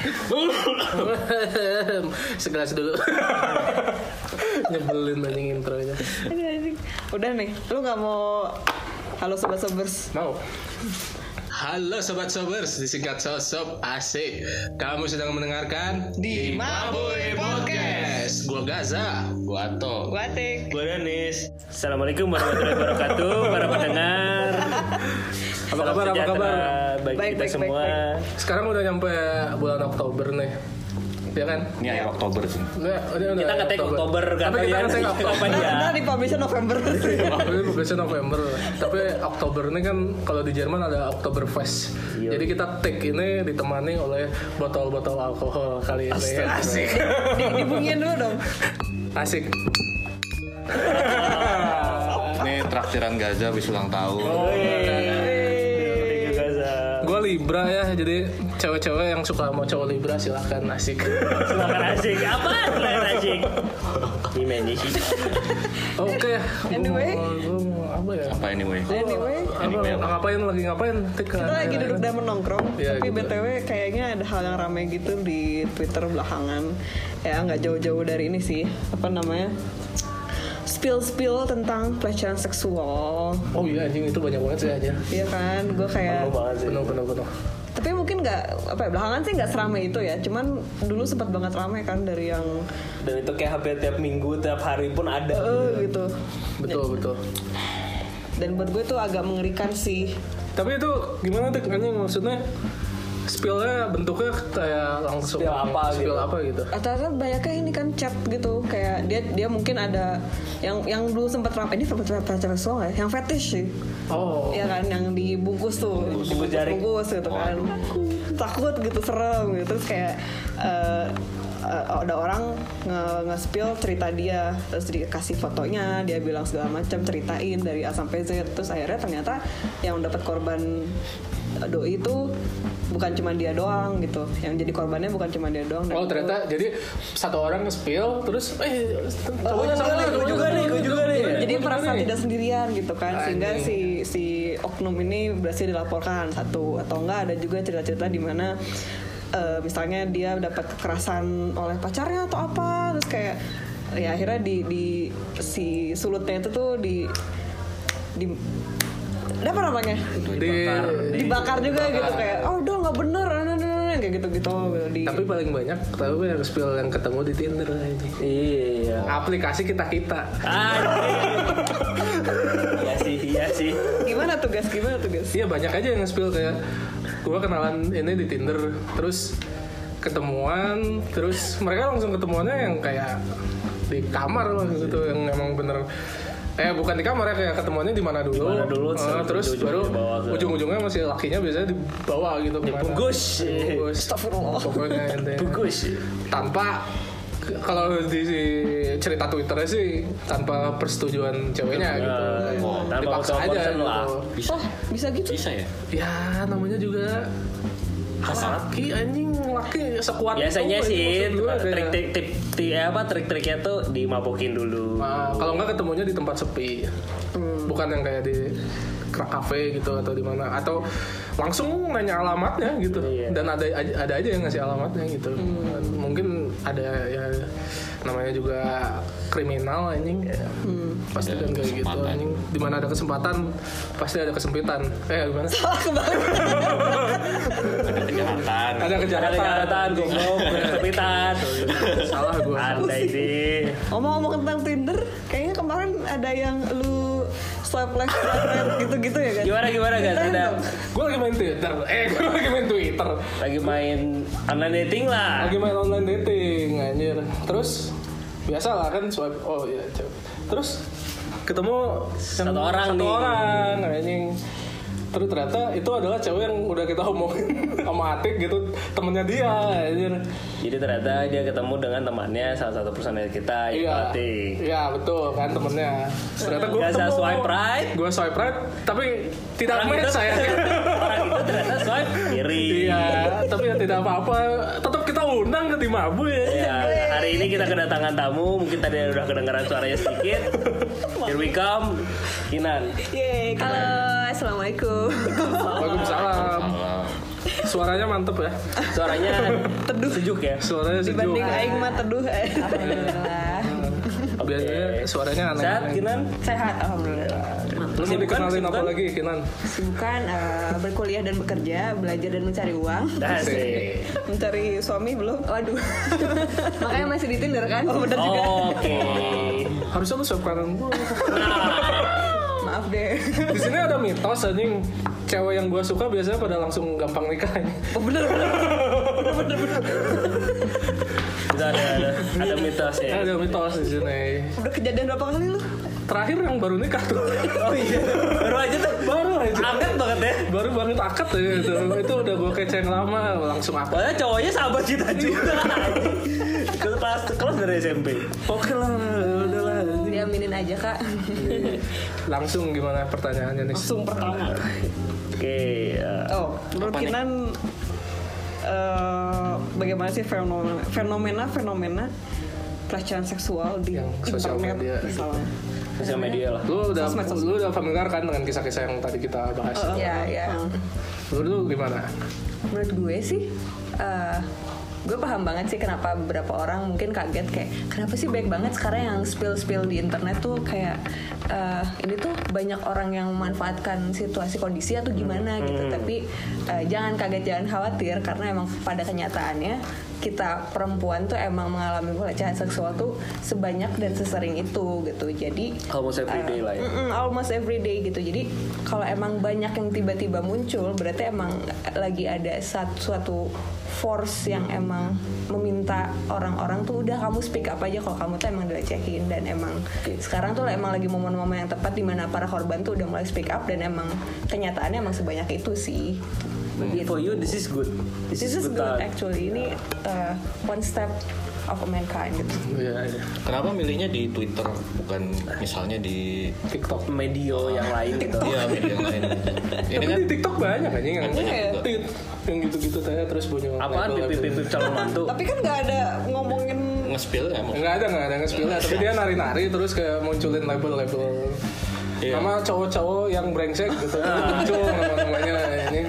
Segelas dulu. Nyebelin anjing intronya. Udah nih, lu nggak mau halo sobat sobers? Mau. Halo sobat sobers, disingkat sosop asik. Kamu sedang mendengarkan Di Mabui Podcast. Gua Gaza, gua Ato. Guatik. Gue Danis. Assalamualaikum warahmatullahi wabarakatuh para pendengar. Apa kabar? Apa kabar? Bagi Baik, kita baik, semua. Sekarang udah nyampe bulan Oktober nih. Ya kan? Ini akhir Oktober sih. Udah, udah, udah Kita ngetek Oktober Tapi kata kita ngetek Oktober. Ya? Karena di publish November. Ini publisnya November Tapi Oktober ini kan Kalau di Jerman ada Oktoberfest Iya. Jadi kita take ini ditemani oleh Botol-botol alkohol kali ini ya. Asik di, dibunyiin dulu dong. Asik Ini traktiran Gaza habis ulang tahun. Gaza. Gue Libra ya Jadi cewek-cewek yang suka sama cowok Libra silahkan asik Silakan asik. Apa? Silakan asik. Gimana sih? Oke Anyway. Mau- mau apa ya Apa anyway? Anyway, apa, Anyway apa? ngapain lagi ngapain Tik, kita lagi duduk dan menongkrong. Iya, tapi gitu. btw kayaknya ada hal yang ramai gitu di Twitter belakangan. Ya nggak jauh-jauh dari ini sih. Apa namanya? Spill-spill tentang pelecehan seksual. Oh iya anjing itu banyak banget sih aja Iya kan, gue kayak Penuh banget sih. Penuh penuh tapi mungkin nggak apa ya belakangan sih nggak seramai itu ya. Cuman dulu sempat banget ramai kan dari yang Dan itu kayak hampir tiap minggu, tiap hari pun ada. eh gitu. Betul betul. Dan buat gue tuh agak mengerikan sih. Tapi itu gimana Tik anjing maksudnya Spillnya bentuknya kayak langsung Spill apa Spill gitu. apa gitu. Rata-rata banyaknya ini kan chat gitu kayak dia dia mungkin ada yang yang dulu sempat ramai ini pelecehan pelecehan seksual ya yang fetish sih. Oh. Ya kan yang dibungkus tuh Dibungkus jaring. bungkus gitu kan. Takut gitu serem gitu. Terus kayak eh, eh, ada orang nge, nge-spill cerita dia terus dikasih fotonya dia bilang segala macam ceritain dari A sampai Z. Terus akhirnya ternyata yang dapat korban doi itu bukan cuma dia doang gitu. Yang jadi korbannya bukan cuma dia doang. Oh itu- ternyata jadi satu orang nge-spill terus eh cowoknya sama nih, gua juga nih, gua juga nih. jadi merasa tidak sendirian gitu kan. Sehingga si si oknum ini berhasil dilaporkan satu atau enggak. Ada juga cerita-cerita di mana eh, misalnya dia dapat kekerasan oleh pacarnya atau apa. Terus kayak ya akhirnya di di si sulutnya itu tuh di di ada apa namanya di, dibakar juga gitu kayak oh udah nggak bener nah, nah, nah, kayak gitu gitu di tapi paling banyak tahu yang spill yang ketemu di Tinder ini. Iya. Aplikasi kita kita. Iya sih, iya sih. gimana tuh guys gimana tuh guys Iya banyak aja yang nge-spill kayak gua kenalan ini di Tinder terus ketemuan terus mereka langsung ketemuannya yang kayak di kamar loh gitu yang emang bener eh bukan di kamar ya kayak ketemuannya di mana dulu, mana dulu, Eh, terus ujung-ujungnya baru ujung-ujungnya masih lakinya biasanya dibawa gitu. Dibungkus. Dibungkus. Astagfirullah. pokoknya ente. Bagus. tanpa kalau di cerita twitternya sih tanpa persetujuan ceweknya gitu Kayak Oh, tanpa dipaksa aja gitu lah. Bisa. oh bisa gitu Bisa ya? ya namanya juga laki anjing laki sekuat Biasanya itu, sih gue kayak- trik-trik tip, tip, apa trik-triknya tuh dimabokin dulu. Nah, kalau nggak ketemunya di tempat sepi bukan yang kayak di kerak kafe gitu atau di mana. Atau langsung nanya alamatnya gitu. Iya. dan ada ada aja yang ngasih alamatnya gitu. Mungkin ada ya namanya juga kriminal anjing. Pasti Ada kan kayak gitu anjing. Di mana ada kesempatan pasti ada kesempitan. Eh gimana? Salah kembali. Ada kejahatan. ada Ada kejahatan kejahatan, goblok, kesempitan. salah gue Ada ini. ngomong-ngomong tentang Tinder kayaknya kemarin ada yang lu swipe left swipe right gitu-gitu ya kan Gimana gimana guys? Ceritain Ada gue lagi main Twitter eh gue lagi main Twitter lagi main online dating lah. lagi main online dating anjir terus biasa lah kan swipe oh iya cewek. terus ketemu Satu orang satu nih. orang anjing terus ternyata itu adalah cewek yang udah kita omongin sama Atik gitu temennya dia anjir Jadi ternyata dia ketemu dengan temannya salah satu personel kita iya Ipatik. iya betul kan temennya ternyata gue Gak usah swipe right. gue swipe right tapi tidak Orang match itu- saya Orang itu ternyata swipe kiri. iya tapi ya tidak apa-apa tetap kita undang ke Timabu ya Ya, hari ini kita kedatangan tamu, mungkin tadi udah kedengaran suaranya sedikit. Here we come, Kinan. Yeay, halo assalamualaikum Waalaikumsalam. Suaranya mantep ya. Suaranya teduh sejuk ya. Suaranya sejuk. Dibanding aing mah teduh eh. Alhamdulillah. Biasanya suaranya aneh. Saat Kinan Sehat alhamdulillah. Lu mau dikenalin apa lagi Kinan? Sibukan eh, berkuliah dan bekerja, belajar dan mencari uang. Asik. Mencari suami belum? Waduh. Makanya masih di Tinder kan? Oh, bener juga. Oke. Harusnya lu swipe kanan gua. Maaf deh. Di sini ada mitos anjing cewek yang gua suka biasanya pada langsung gampang nikah. Oh bener bener. Itu ada ada ada mitosnya. Ada mitos di sini. Udah kejadian berapa kali lu? Terakhir yang baru nikah tuh. Oh iya. Baru aja tuh. baru aja. Anget banget ya. Baru banget akad ya itu. Itu udah gua keceng lama langsung akad. Padahal cowoknya sahabat kita juga. kelas kelas dari SMP. Oke lah, udah lah. Diaminin aja kak. Langsung gimana pertanyaannya nih? Langsung pertama. Oke. ya. Oh, menurut Apa nih? Kinan eh, bagaimana sih fenomena fenomena fenomena pelecehan seksual di Yang sosial internet media. misalnya? Sosial media lah. Lu udah Sosmed, sosmed. lu udah familiar kan dengan kisah-kisah yang tadi kita bahas? Ya ya. Lu dulu gimana? Menurut gue sih. eh, gue paham banget sih kenapa beberapa orang mungkin kaget kayak kenapa sih baik banget sekarang yang spill spill di internet tuh kayak eh, ini tuh banyak orang yang memanfaatkan situasi kondisi atau gimana gitu tapi eh, jangan kaget jangan khawatir karena emang pada kenyataannya kita perempuan tuh emang mengalami pelecehan seksual tuh sebanyak dan sesering itu gitu jadi Almost every day lah ya. Mm-mm, almost every day gitu. Jadi kalau emang banyak yang tiba-tiba muncul, berarti emang lagi ada satu suatu force yang emang meminta orang-orang tuh udah kamu speak up aja kalau kamu tuh emang dilecehin dan emang sekarang tuh emang lagi momen-momen yang tepat di mana para korban tuh udah mulai speak up dan emang kenyataannya emang sebanyak itu sih. Begitu. For you this is good. This is good uh, actually. Ini uh, one step of mankind gitu. Iya, iya. Kenapa milihnya di Twitter bukan misalnya di TikTok. media yang lain gitu. Iya media yang lain. Ini Tapi kan di TikTok banyak anjing yang tweet yang gitu-gitu tanya terus punya Apaan pipip calon mantu? Tapi kan nggak ada ngomongin nge-spill ya mau. Enggak ada, enggak ada nge-spill tapi dia nari-nari terus kayak munculin label-label Iya. nama cowok-cowok yang brengsek gitu muncul nama-namanya ini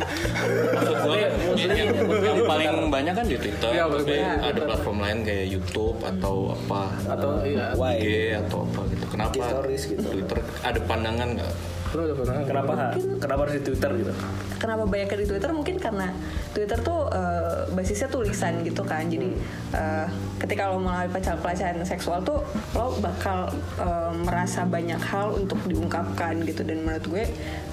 Maksud gue Maksudnya- yang, paling banyak kan di Twitter, Iya, tapi banyak. ada platform lain kayak YouTube atau apa atau iya IG atau apa gitu. Kenapa stories gitu. Twitter ada pandangan nggak? Lu pernah Kenapa? Ha? Kenapa harus di Twitter gitu? kenapa banyak di Twitter? Mungkin karena Twitter tuh eh, basisnya tulisan gitu kan. Jadi eh, ketika lo mengalami pelecehan seksual tuh lo bakal eh, merasa banyak hal untuk diungkapkan gitu. Dan menurut gue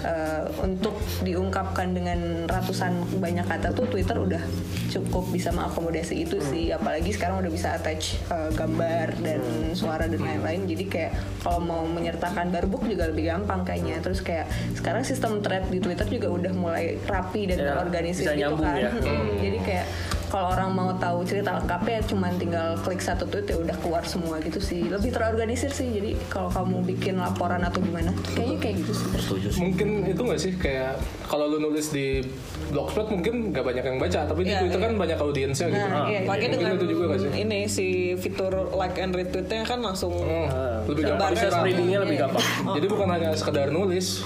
eh, untuk diungkapkan dengan ratusan banyak kata tuh Twitter udah cukup bisa mengakomodasi itu sih. Apalagi sekarang udah bisa attach eh, gambar dan suara dan lain-lain. Jadi kayak kalau mau menyertakan barbuk juga lebih gampang kayaknya terus kayak sekarang sistem thread di Twitter juga udah mulai rapi dan Ya, terorganisir gitu kan ya. Hmm, jadi kayak kalau orang mau tahu cerita lengkapnya cuman tinggal klik satu tweet ya udah keluar semua gitu sih. Lebih terorganisir sih jadi kalau kamu bikin laporan atau gimana kayaknya kayak gitu sih. Setuju sih. mungkin itu nggak sih kayak kalau lu nulis di blogspot mungkin nggak banyak yang baca tapi di Iya, Twitter iya. kan banyak audiensnya gitu. Nah, iya, lagi Mungkin dengan itu juga nggak sih? Ini si fitur like and retweetnya kan langsung Hmm, lebih gampang. spreadingnya lebih gampang. jadi bukan hanya sekedar nulis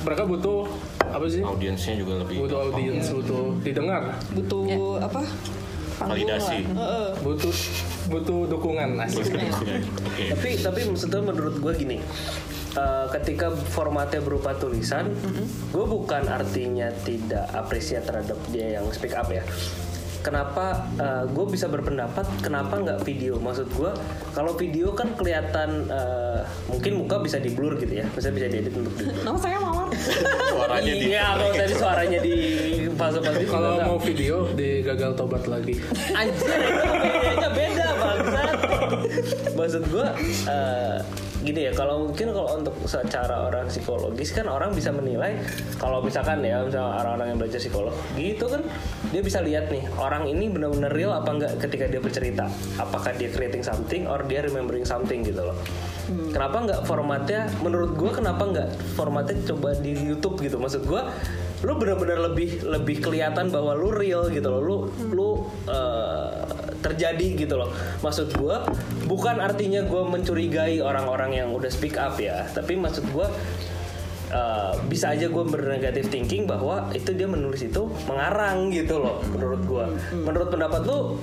mereka butuh apa sih Audiensnya juga lebih butuh audiens butuh didengar butuh apa? validasi. butuh butuh dukungan asik Oke. Tapi tapi maksudnya menurut gue gini. eh, ketika formatnya berupa tulisan, gue bukan artinya tidak apresiat terhadap dia yang speak up ya. Kenapa gue bisa berpendapat kenapa nggak video? Maksud gue kalau video kan kelihatan eh, mungkin muka bisa di blur gitu ya, bisa bisa diedit untuk di. Nama saya Mawar. Suaranya di Iya, kalau tadi suaranya di fase-fase itu kalau mau video di gagal tobat lagi Anjir, itu beda bangsat. Maksud gue eh, gini ya, kalau mungkin kalau untuk secara orang psikologis kan orang bisa menilai kalau misalkan ya misalnya orang-orang yang belajar psikolog gitu kan dia bisa lihat nih orang ini benar-benar real apa enggak ketika dia bercerita. Apakah dia creating something or dia remembering something gitu loh. Kenapa nggak formatnya menurut gue kenapa nggak formatnya coba di YouTube gitu. Maksud gue lu benar-benar lebih lebih kelihatan bahwa lu real gitu loh. Lu lu eh, terjadi gitu loh maksud gue bukan artinya gue mencurigai orang-orang yang udah speak up ya tapi maksud gue uh, bisa aja gue bernegatif thinking bahwa itu dia menulis itu mengarang gitu loh menurut gue menurut pendapat lu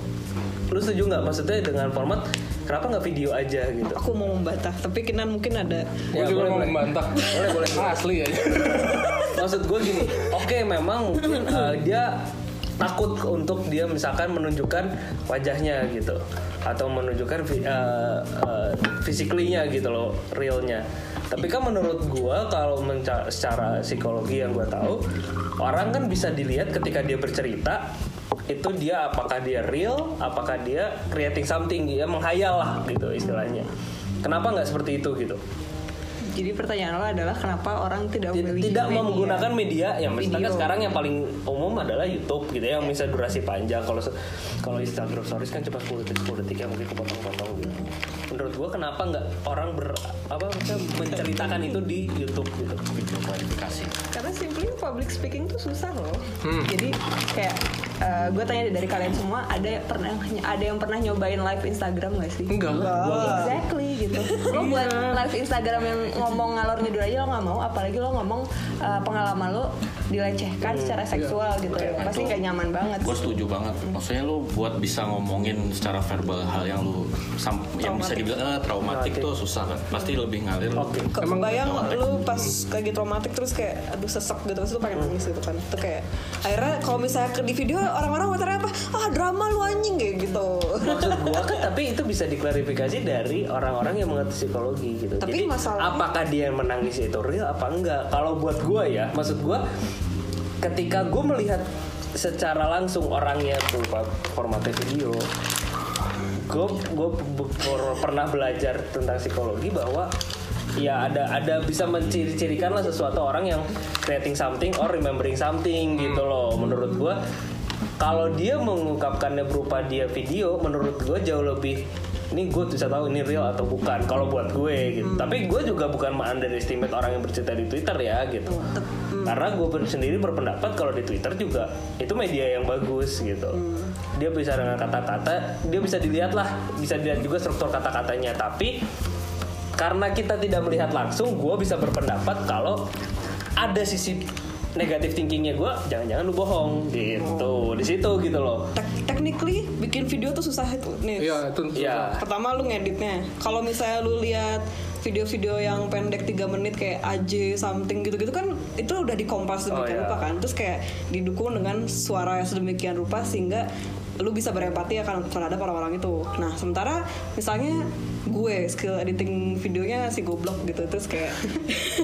lu setuju nggak maksudnya dengan format kenapa nggak video aja gitu Aku mau membantah, tapi Kinan mungkin ada Gue Ya, juga boleh, mau boleh. membantah. Boleh, boleh. Asli aja. maksud gue gini oke memang mungkin uh, dia takut untuk dia misalkan menunjukkan wajahnya gitu. Atau menunjukkan uh, uh, physically-nya gitu loh realnya. Tapi kan menurut gue kalau secara psikologi yang gue tahu orang kan bisa dilihat ketika dia bercerita itu dia apakah dia real apakah dia creating something dia menghayal lah gitu istilahnya. Kenapa nggak seperti itu gitu Jadi pertanyaan lo adalah kenapa orang tidak Tid- memilih tidak media? menggunakan media yang misalkan Video. sekarang yang paling umum adalah YouTube gitu ya yang bisa durasi panjang kalau kalau Instagram Stories kan cuma 10 detik 10 detik ya mungkin kepotong-potong gitu menurut gua kenapa nggak orang ber apa menceritakan itu di YouTube gitu video klarifikasi Karena simply public speaking tuh susah loh. Hmm. Jadi kayak gue tanya deh dari kalian semua ada yang pernah ada yang pernah nyobain live Instagram gak sih? Enggak. Exactly gitu. Lo buat Iya. live Instagram yang ngomong ngalor ngidul aja lo nggak mau, apalagi lo ngomong uh, pengalaman lo dilecehkan Hmm, secara iya. seksual gitu. Pasti nggak nyaman banget. gue setuju banget maksudnya lu buat bisa ngomongin secara verbal hal yang sam- yang bisa dibilang eh, traumatik tuh susah kan pasti lebih ngalir. Oke. Ke- Emang Kebayang traumatik. lu pas lagi traumatik terus kayak aduh sesek gitu terus lu pengen nangis gitu kan. Itu kayak akhirnya kalau misalnya ke di video orang-orang komentarnya apa? Ah drama lu anjing kayak gitu. Maksud gua kan tapi itu bisa diklarifikasi dari orang-orang yang mengerti psikologi gitu. Tapi Jadi masalahnya- apakah dia yang menangis itu real apa enggak? Kalau buat gua ya, maksud gua ketika gua melihat secara langsung orangnya berupa formatnya video, gue gue pernah belajar tentang psikologi bahwa ya ada ada bisa menciri-cirikan lah sesuatu orang yang creating something or remembering something gitu loh. Menurut gue kalau dia mengungkapkannya berupa dia video menurut gue jauh lebih ini gue bisa tahu ini real atau bukan kalau buat gue gitu. Tapi gue juga bukan underestimate orang yang bercerita di twitter ya gitu karena gue sendiri berpendapat kalau di twitter juga itu media yang bagus gitu. Dia bisa dengan kata-kata dia bisa dilihat lah bisa dilihat juga struktur kata-katanya. Tapi karena kita tidak melihat langsung gue bisa berpendapat kalau ada sisi negatif thinkingnya gue jangan-jangan lu bohong. Gitu. Di situ gitu loh. Tek- technically bikin video tuh susah itu nih Iya, itu ya pertama lu ngeditnya. Kalau misalnya lu lihat video-video yang pendek 3 menit kayak AJ something gitu-gitu kan itu udah dikompas sedemikian Oh, iya. rupa kan terus kayak didukung dengan suara yang sedemikian rupa sehingga lu bisa berempati akan terhadap orang-orang itu nah sementara misalnya gue skill editing videonya si goblok gitu terus kayak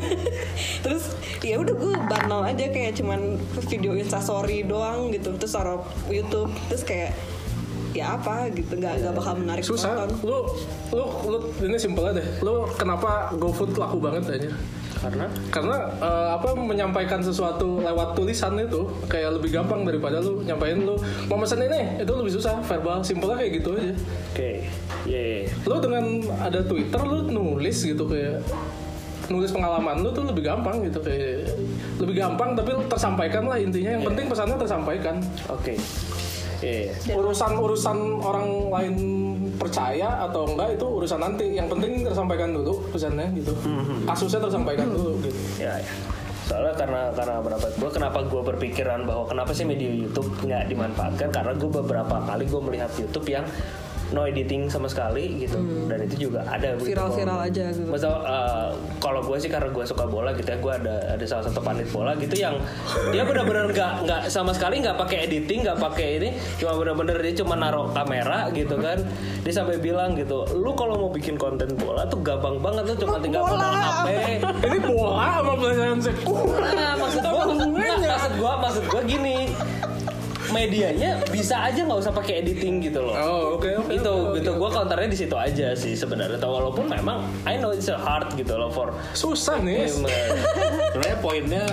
terus ya udah gue banal aja kayak cuman video instastory doang gitu terus taruh YouTube terus kayak ya apa gitu nggak nggak bakal menarik susah. penonton. lu lu lu ini simpel aja deh. Lu kenapa GoFood laku banget aja? Karena? Karena eh, apa menyampaikan sesuatu lewat tulisan itu kayak lebih gampang daripada lu nyampain lu mau pesan ini? Itu lebih susah verbal simpelnya kayak gitu aja. Oke ye lu dengan ada Twitter lu nulis gitu kayak nulis pengalaman lu tuh lebih gampang gitu kayak lebih gampang tapi lu tersampaikan lah intinya. Yang penting pesannya tersampaikan. Oke ye urusan urusan orang lain percaya atau enggak itu urusan nanti. Yang penting tersampaikan dulu pesannya gitu. Kasusnya tersampaikan dulu gitu. Ya, ya. soalnya karena karena berapa gue kenapa gue berpikiran bahwa kenapa sih media YouTube nggak dimanfaatkan? Karena gue beberapa kali gue melihat YouTube yang no editing sama sekali gitu dan itu juga ada. Viral-viral Kalau- aja gitu. Masa, uh, kalau gue sih karena gue suka bola gitu ya gue ada ada salah satu panit bola gitu yang dia benar-benar nggak nggak sama sekali nggak pakai editing nggak pakai ini cuma benar-benar dia cuma naruh kamera gitu kan dia sampai bilang gitu lu kalau mau bikin konten bola tuh gampang banget lu cuma tinggal modal HP ini bola sama pelajaran sekolah Nah, maksud gua, nggak, maksud gua, maksud gua gini. Medianya bisa aja nggak usah pakai editing gitu loh. oh oke oke itu oke, gitu oke. gua counternya di situ aja sih sebenarnya. Atau Walaupun memang I know it's a hard gitu loh for susah nih sebenarnya poinnya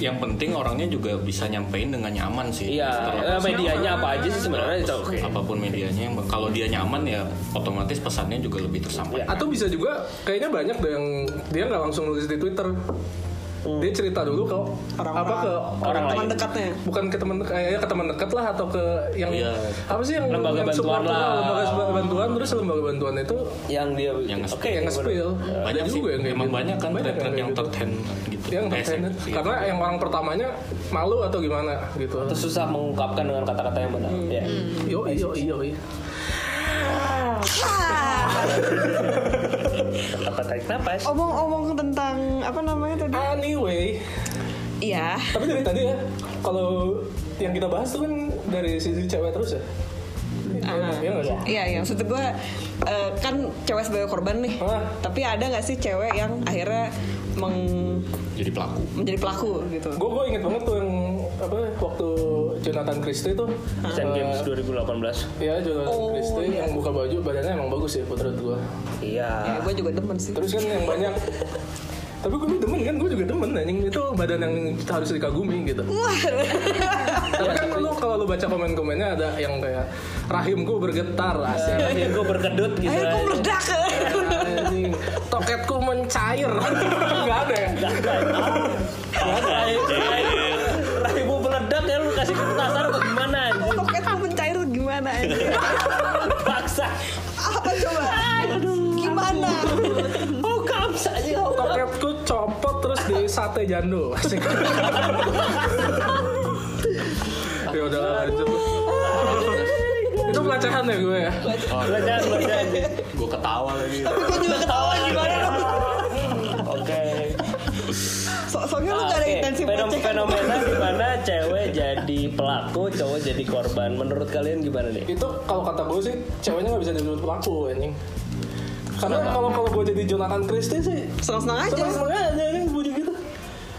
yang penting orangnya juga bisa nyampein dengan nyaman sih Iya, Terlepas eh, medianya apa aja sih sebenarnya itu oke. apa pun medianya yang kalau dia nyaman ya otomatis pesannya juga lebih tersampaikan atau bisa juga kayaknya banyak deh yang dia nggak langsung nulis di Twitter dia cerita dulu ke Orang-orang. apa ke Orang teman lain. dekatnya bukan ke teman dekat ya ke teman dekat lah atau ke yang Iya. apa sih yang Lembaga yang bantuan support lah. lembaga bantuan terus lembaga bantuan itu yang dia Yang oke yang nge-spill banyak Ada sih juga yang kayak emang gitu. banyak kan Banyak yang third gitu. hand gitu yang sek- iya. karena yang orang pertamanya malu atau gimana gitu Terus susah mengungkapkan dengan kata-kata yang benar Hmm. ya yo yo yo yo apa tarik napas omong-omong tentang apa namanya tadi anyway iya tapi dari tadi ya kalau yang kita bahas tuh kan dari sisi cewek terus ya Ah. Iya? Iya, iya. Maksud gue eh, kan cewek sebagai korban nih. Ah. Tapi ada nggak sih cewek yang akhirnya meng- jadi pelaku menjadi pelaku gitu? Gue gue inget banget tuh yang apa waktu Jonathan Christie tuh Asian eh, Games 2018 Ya Jonathan Oh, Christie iya. yang buka baju badannya emang bagus ya menurut gue. iya Ya, gue juga demen sih. Terus kan yang banyak tapi gue demen kan, gue juga demen anjing itu badan yang harus dikagumi gitu. Tapi kan lu kalau lu baca komen-komennya ada yang kayak rahimku bergetar asik. ya gue berkedut gitu Akhirnya kok aja. meledak. Toketku mencair. Enggak ada ya? Rahimu Paksa. Apa coba? Gimana? Oh kamsa aja. Toketku copot terus di sate jando. Ya udah lanjut. Itu pelecehan ya gue ya. Belajar belajar anjing. gue ketawa lagi Gue juga ketawa gimana? Oke. So soalnya lu gak ada Oke, intensi fenom- pelecehan. fenomena di mana cewek jadi pelaku, cowok jadi korban. Menurut kalian gimana nih? Itu kalau kata gue sih ceweknya nggak bisa disebut pelaku anjing. Karena kalau kalau gue jadi Jonathan Christie sih Senang-senang aja. seneng-seneng aja anjing gue gitu.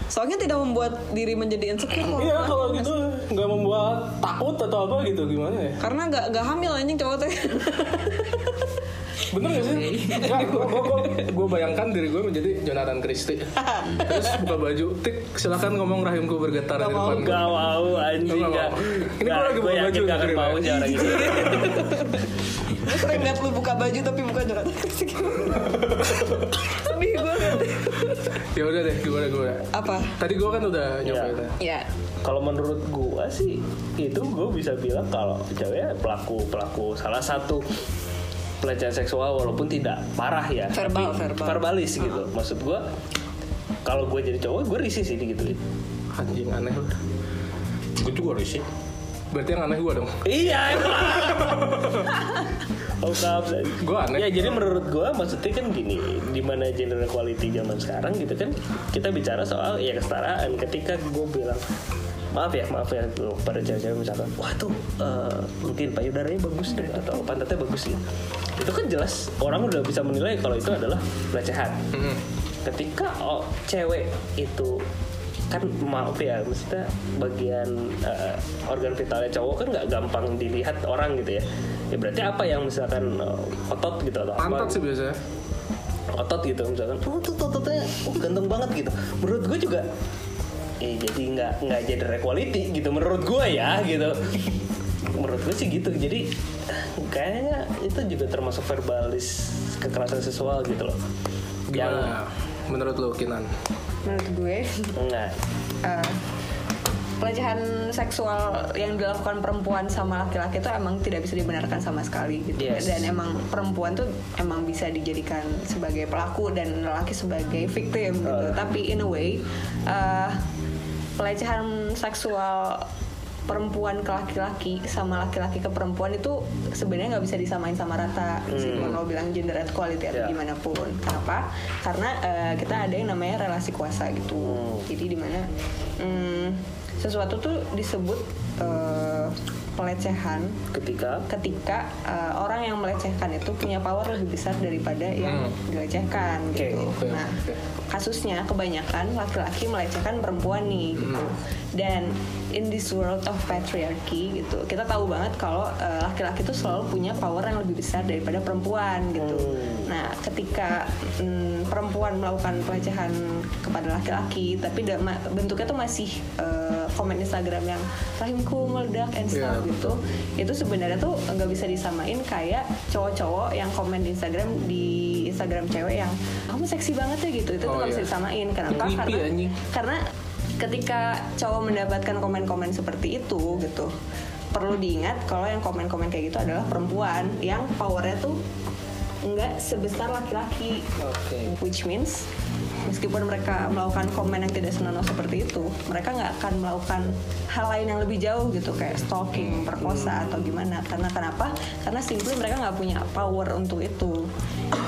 Soalnya tidak membuat diri menjadi insecure. Iya kalau gitu nggak membuat takut atau apa gitu gimana ya? Karena gak, gak hamil anjing cowok teh. Bener gak sih? Nggak, gue, gue, gue bayangkan diri gue menjadi Jonathan Christie Terus buka baju, tik silakan ngomong rahimku bergetar di depan gue Gak mau anjing gak. Ini gua lagi buka gue baju gak akan nih, mau sih orang gitu. Gue sering liat lu buka baju tapi bukan Jonathan Christie. Sedih gue. Ya udah deh, gimana gue Apa? Tadi gue kan udah nyobain ya. Ya. Kalau menurut gua sih itu gue bisa bilang kalau cewek pelaku pelaku salah satu pelecehan seksual walaupun tidak parah ya Verbal, tapi verbal. verbalis gitu. Maksud gua kalau gue jadi cowok gue risih sih gitu. Anjing aneh lu. Gue juga risih. Berarti yang aneh gue dong. Iya Oh, Gua aneh. Ya jadi menurut gua maksudnya kan gini, di mana gender equality zaman sekarang gitu kan kita bicara soal ya kesetaraan. Ketika gue bilang maaf ya maaf ya pada cewek-cewek misalkan. Wah tuh eh, mungkin payudaranya bagus deh atau pantatnya bagus gitu itu kan jelas orang udah bisa menilai kalau itu adalah pelecehan. Ketika oh, cewek itu kan maaf ya maksudnya bagian eh, organ vitalnya cowok kan nggak gampang dilihat orang gitu ya. Ya berarti apa yang misalkan eh, otot gitu atau Pantat apa sih biasanya. Otot gitu misalkan oh tuh ototnya oh, ganteng banget gitu. Menurut gue juga eh jadi nggak nggak jadi equality gitu menurut gue ya gitu. Menurut gue sih gitu jadi kayaknya itu juga termasuk verbalis kekerasan seksual gitu loh. Yang Gimana menurut lo Kinan? menurut gue enggak eh, pelecehan seksual yang dilakukan perempuan sama laki-laki itu emang tidak bisa dibenarkan sama sekali gitu. Yes. dan emang perempuan tuh emang bisa dijadikan sebagai pelaku dan laki sebagai victim gitu. Tapi in a way eh, pelecehan seksual perempuan ke laki-laki sama laki-laki ke perempuan itu sebenarnya nggak bisa disamain sama rata sih kalau bilang gender equality atau Ya. gimana pun. Kenapa? Karena eh, kita ada yang namanya relasi kuasa gitu. Jadi di mana hmm, sesuatu tuh disebut eh, pelecehan ketika ketika eh, orang yang melecehkan itu punya power lebih besar daripada yang dilecehkan Oke, gitu. oke, nah, oke. kasusnya kebanyakan laki-laki melecehkan perempuan nih gitu. Dan in this world of patriarchy gitu, kita tahu banget kalau eh, laki-laki itu selalu punya power yang lebih besar daripada perempuan gitu. Nah, ketika mm, perempuan melakukan pelecehan kepada laki-laki, tapi da- ma- bentuknya tuh masih eh, komen Instagram yang rahimku meledak and stuff Iya, gitu itu sebenarnya tuh nggak bisa disamain kayak cowok-cowok yang komen di Instagram di Instagram cewek yang kamu seksi banget ya gitu itu tuh Oh, nggak bisa iya. disamain kenapa karena karena ketika cowok mendapatkan komen-komen seperti itu gitu perlu diingat kalau yang komen-komen kayak gitu adalah perempuan yang powernya tuh nggak sebesar laki-laki. Oke. which means meskipun mereka melakukan komen yang tidak senonoh seperti itu mereka nggak akan melakukan hal lain yang lebih jauh gitu kayak stalking perkosa atau gimana. Karena kenapa? Karena simply mereka nggak punya power untuk itu.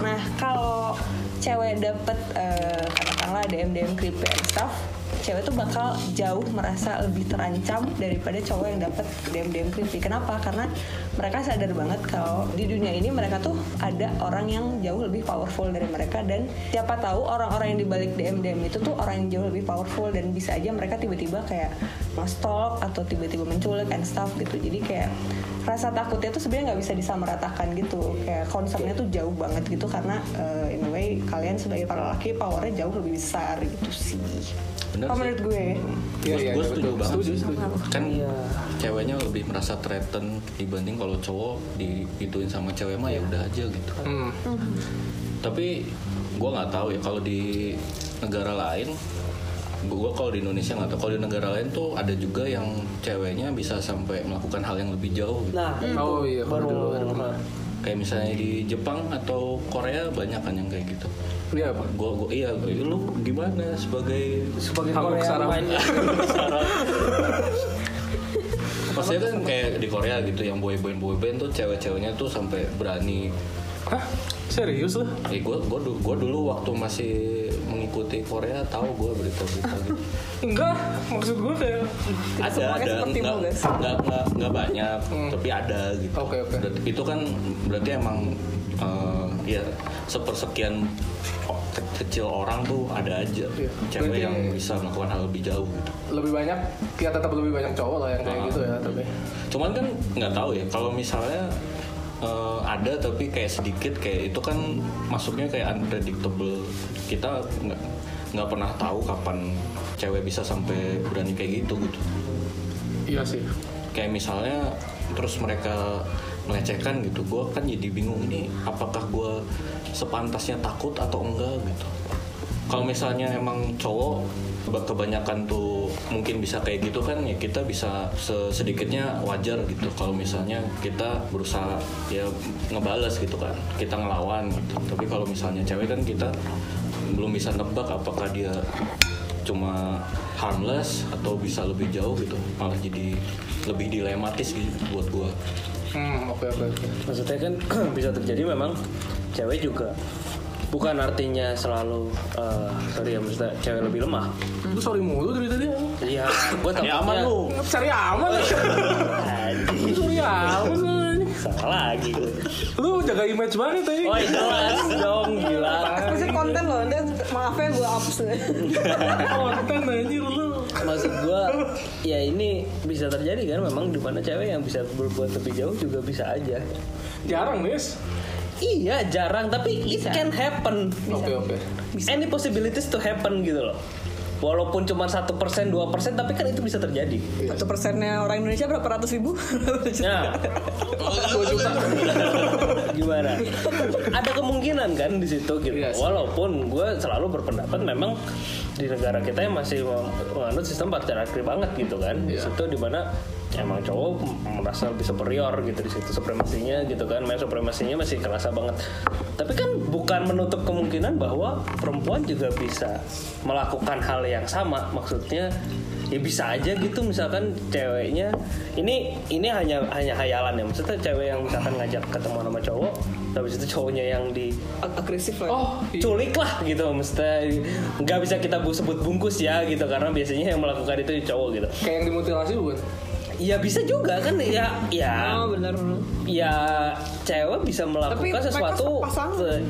Nah kalau cewek dapet eh, katakanlah DM DM creepy and stuff cewek tuh bakal jauh merasa lebih terancam daripada cowok yang dapet DM DM creepy. Kenapa? Karena mereka sadar banget kalau di dunia ini mereka tuh ada orang yang jauh lebih powerful dari mereka dan siapa tahu orang-orang yang dibalik DM DM itu tuh orang yang jauh lebih powerful dan bisa aja mereka tiba-tiba kayak nge-stalk atau tiba-tiba menculik and stuff gitu. Jadi kayak rasa takutnya tuh sebenarnya nggak bisa disamaratakan gitu. Kayak konsepnya tuh jauh banget gitu karena uh, in a way kalian sebagai para laki powernya jauh lebih besar gitu sih Bener sih. menurut gue Iya, iya, gue iya, setuju betul. banget Setuju, sih. setuju. kan Iya. ceweknya lebih merasa threaten dibanding kalau cowok digituin sama cewek mah ya udah aja gitu Hmm. tapi gue nggak tahu ya kalau di negara lain gue kalau di Indonesia nggak tahu kalau di negara lain tuh ada juga yang ceweknya bisa sampai melakukan hal yang lebih jauh gitu. Nah, Oh iya, baru dulu ada pernah. kayak misalnya di Jepang atau Korea banyak kan yang kayak gitu Iya apa? gue gue iya lu gimana sebagai sebagai Korea main Maksudnya kan kayak di Korea gitu yang boy band boy band tuh cewek-ceweknya tuh sampai berani Hah? Serius lu? Eh gue gue gue dulu waktu masih mengikuti Korea tahu gue berita-berita gitu. Enggak, maksud gue kayak ada semuanya ada seperti nggak mu, guys. nggak nggak nggak banyak tapi ada gitu. Oke, oke. Berarti- Itu kan berarti emang eh, ya sepersekian kecil orang tuh ada aja Iya. cewek Berarti- yang bisa melakukan hal lebih jauh gitu. lebih banyak, ya tetap lebih banyak cowok lah yang kayak Ah. gitu ya tapi. Cuman kan nggak tahu ya kalau misalnya eh, ada tapi kayak sedikit kayak itu kan masuknya kayak unpredictable. Kita nggak nggak pernah tahu kapan cewek bisa sampai berani kayak gitu gitu. Iya sih. Kayak misalnya terus mereka melecehkan gitu. Gue kan jadi bingung ini apakah gue sepantasnya takut atau enggak gitu. Kalau misalnya emang cowok kebanyakan tuh mungkin bisa kayak gitu kan ya kita bisa se- sedikitnya wajar gitu kalau misalnya kita berusaha ya ngebales gitu kan kita ngelawan gitu tapi kalau misalnya cewek kan kita belum bisa nebak apakah dia cuma harmless atau bisa lebih jauh gitu malah jadi lebih dilematis gitu buat gua Hmm, oke oke oke. maksudnya kan bisa terjadi memang cewek juga bukan artinya selalu eh, sorry ya maksudnya cewek lebih lemah Lu sorry mulu dari tadi. iya gue takutnya ya aman lu Cari aman. Anjing, Sorry aman lu. salah lagi. Lu jaga image banget tadi. oh jelas dong gila Eksklusif konten loh, nanti maafnya gue hapus Konten anjir lu. Maksud gue ya ini bisa terjadi kan memang di mana cewek yang bisa berbuat lebih jauh juga bisa aja Jarang, Nis. iya jarang tapi it Bisa. can happen Oke oke. any possibilities to happen gitu loh walaupun cuma satu persen dua persen tapi kan itu bisa terjadi Satu persennya orang Indonesia berapa ratus ribu? nah Dua juta. gimana ada kemungkinan kan di situ gitu Iya sih. walaupun gue selalu berpendapat memang di negara kita yang masih menganut sistem patriarki banget gitu kan di Iya. situ di mana emang cowok merasa lebih superior gitu di situ supremasinya gitu kan. Male supremasinya masih kerasa banget. Tapi kan bukan menutup kemungkinan bahwa perempuan juga bisa melakukan hal yang sama. Maksudnya ya bisa aja gitu. Misalkan ceweknya ini ini hanya hanya hayalan ya. Maksudnya cewek yang misalkan ngajak ketemu sama cowok habis itu cowoknya yang di Agresif lah. Oh, iya. culik lah gitu. Maksudnya nggak bisa kita bu- sebut bungkus ya gitu. Karena biasanya yang melakukan itu cowok gitu. Kayak yang dimutilasi bukan? Ya bisa juga kan ya ya. Oh benar ya cewek bisa melakukan Tapi sesuatu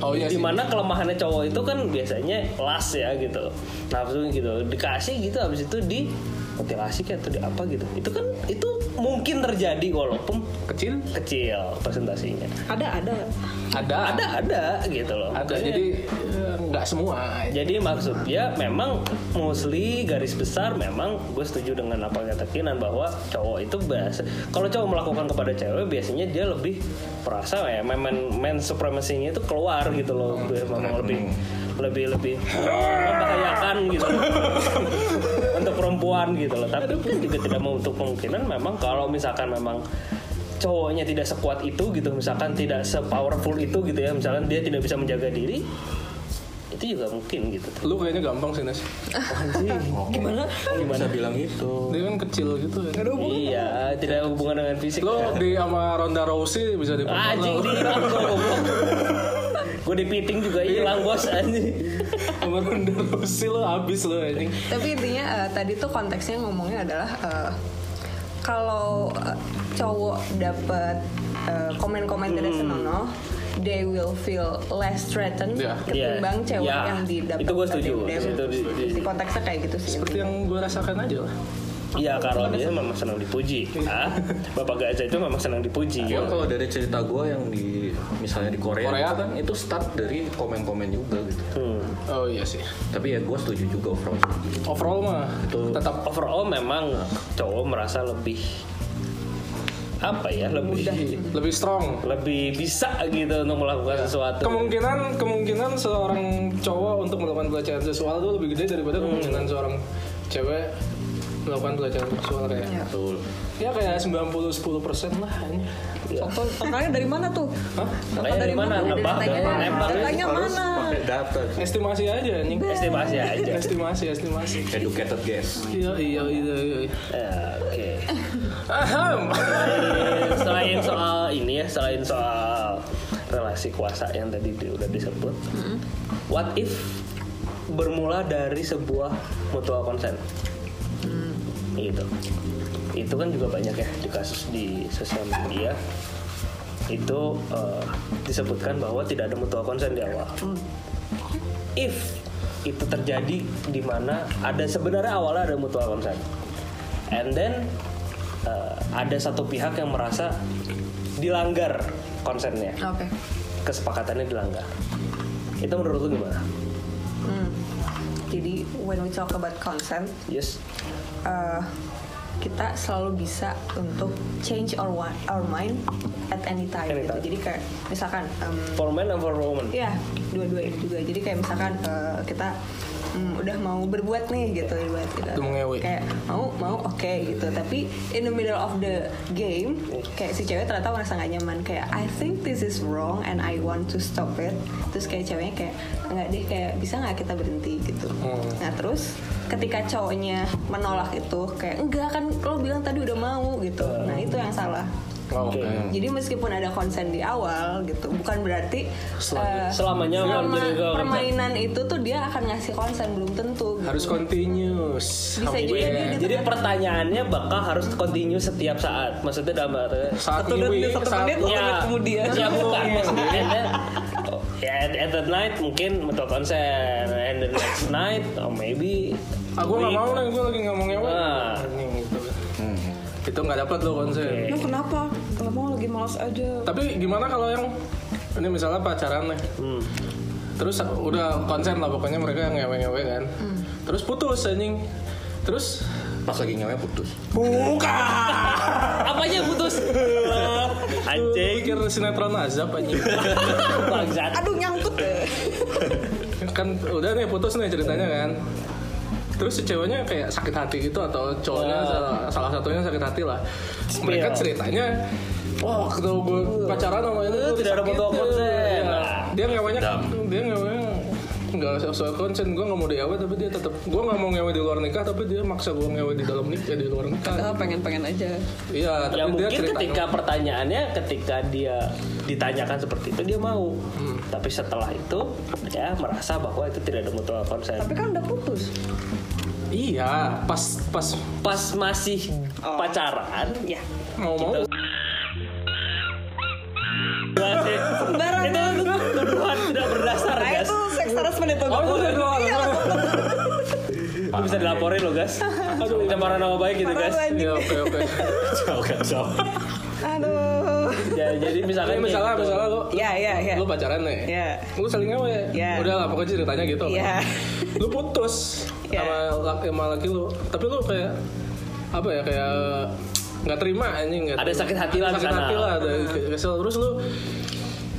Oh, iya sih. di mana kelemahannya cowok itu kan biasanya las ya gitu. Nafsu gitu. Dikasih gitu habis itu di mutilasi kayak atau di apa gitu. Itu kan itu mungkin terjadi walaupun kecil? kecil presentasinya. Ada ada. ada. Ada ada gitu loh. Ada Makanya- jadi eh, nggak semua. Jadi maksudnya memang mostly garis besar memang gue setuju dengan apa yang kata Kinan bahwa cowok itu biasa kalau cowok melakukan kepada cewek biasanya dia lebih merasa ya men, men supremacy-nya itu keluar gitu loh. Dia memang lebih lebih lebih membahayakan gitu. untuk perempuan gitu loh tapi kan juga tidak menutup kemungkinan memang kalau misalkan memang cowoknya tidak sekuat itu gitu misalkan tidak sepowerful itu gitu ya misalkan dia tidak bisa menjaga diri itu juga mungkin gitu lu kayaknya gampang sih Nes Gimana? Gimana bilang itu? dia kan kecil gitu ya Iya, tidak ada hubungan dengan fisik. lo ya. di sama Ronda Rousey bisa di anjing hilang Gue di piting juga hilang bos anjing. sama Rousey lo habis lo anjing Tapi intinya eh, tadi tuh konteksnya ngomongnya adalah eh, kalau eh, cowok dapat komen-komen dari senonoh, they will feel less threatened Iya. ketimbang Iya. cewek Iya. yang didapat Itu gua setuju. di- di- Di konteksnya kayak gitu sih. seperti yang gue rasakan aja lah Iya, kalau dia memang senang dipuji. Ah, Bapak Gaza itu memang senang dipuji. Kalau dari cerita gue yang di misalnya di Korea, Korea? itu kan itu start dari komen-komen juga gitu. Hmm. oh iya sih Tapi ya gue setuju juga overall. overall mah Itu- tetap Overall memang cowok merasa lebih apa ya lebih lebih strong lebih bisa gitu untuk melakukan sesuatu kemungkinan kemungkinan seorang cowok untuk melakukan pelecehan seksual itu lebih gede daripada kemungkinan seorang cewek melakukan pelecehan seksual kayak Betul. ya kayak 90 10 persen lah ini. Contoh contohnya dari mana tuh? Hah? Makanya dari mana nebak Datanya mana? pakai data. estimasi aja anjing estimasi aja estimasi estimasi Educated guess. iya iya iya iya Ya, oke Aham. selain soal ini ya selain soal relasi kuasa yang tadi di- udah disebut what if bermula dari sebuah mutual consent gitu. Itu kan juga banyak ya di kasus di sosial media. Itu eh, disebutkan bahwa tidak ada mutual consent di awal. If itu terjadi di mana ada sebenarnya awalnya ada mutual consent. And then uh, ada satu pihak yang merasa dilanggar konsennya Oke. kesepakatannya dilanggar. Itu menurut lu gimana? Hmm. Jadi when we talk about consent, yes uh, kita selalu bisa untuk change our wa- our mind at any time. Anytime. Gitu. Jadi kayak misalkan, um, for men and for women ya dua-dua ini juga. Jadi kayak misalkan uh, kita mm, udah mau berbuat nih gitu, berbuat gitu. Kayak mau mau oke gitu. Tapi in the middle of the game, kayak si cewek ternyata merasa gak nyaman. Kayak I think this is wrong and I want to stop it. Terus kayak ceweknya kayak nggak deh kayak bisa nggak kita berhenti gitu. Nah terus ketika cowoknya menolak itu kayak enggak kan lo bilang tadi udah mau gitu. Nah itu yang salah. Oh, Oke. oke. Jadi meskipun ada konsen di awal gitu, bukan berarti eh, selamanya akan selama jadi ke- permainan itu tuh dia akan ngasih konsen belum tentu. Gitu. harus continuous Bisa Sampai- jadi dia jadi pertanyaannya bakal harus continue setiap saat maksudnya dalam arti saat Satu ini menit, satu saat- satu menit kemudian. ya bukan maksudnya ya at, at that night mungkin betul konsen and the next night oh maybe aku nggak mau nih gue lagi ngomong ngewe Nah. Itu nggak dapat lo konsen Oke. Lu kenapa? Kalau mau lagi malas aja. tapi gimana kalau yang ini misalnya pacaran nih Hmm. terus udah konsen lah pokoknya mereka ngewe-ngewe kan terus putus anjing terus Pas lagi ngewe putus. apanya putus anjing pikir sinetron azab anjing bangsat Aduh nyangkut deh. kan udah nih putus nih ceritanya kan terus si ceweknya kayak sakit hati gitu atau cowoknya salah, salah satunya sakit hati lah mereka ceritanya wah waktu gue pacaran sama ini gua tidak ada disakitin." mutual consent. Iya. dia ngewenya Dam. dia ngewenya nggak sesuai konsen gue nggak mau diawe tapi dia tetap gue nggak mau ngewe di luar nikah tapi dia maksa gue ngewe di dalam nikah di luar nikah. Ah, pengen-pengen aja. iya tapi ya dia mungkin ceritanya ketika pertanyaannya ketika dia ditanyakan seperti itu dia mau. Tapi setelah itu ya merasa bahwa itu tidak ada mutual consent. Tapi kan udah putus. iya pas pas pas masih pacaran ya mau mau masih Oh, udah doang. Iya, itu bisa dilaporin loh guys aduh pencemaran nama baik gitu guys. Iya oke oke Jauh kan jauh. Aduh. Ya, jadi misalnya kayak gitu. misalnya lu Iya, iya, iya. lu pacaran nih. Iya. Lu saling ngewe. Iya. Udah lah pokoknya ceritanya gitu. kan. Iya. Lu putus Iya. sama laki sama laki lu. Tapi lu kayak apa ya kayak nggak terima anjing nggak Ada terima. sakit hati lah sakit hati lah ada kesel terus lu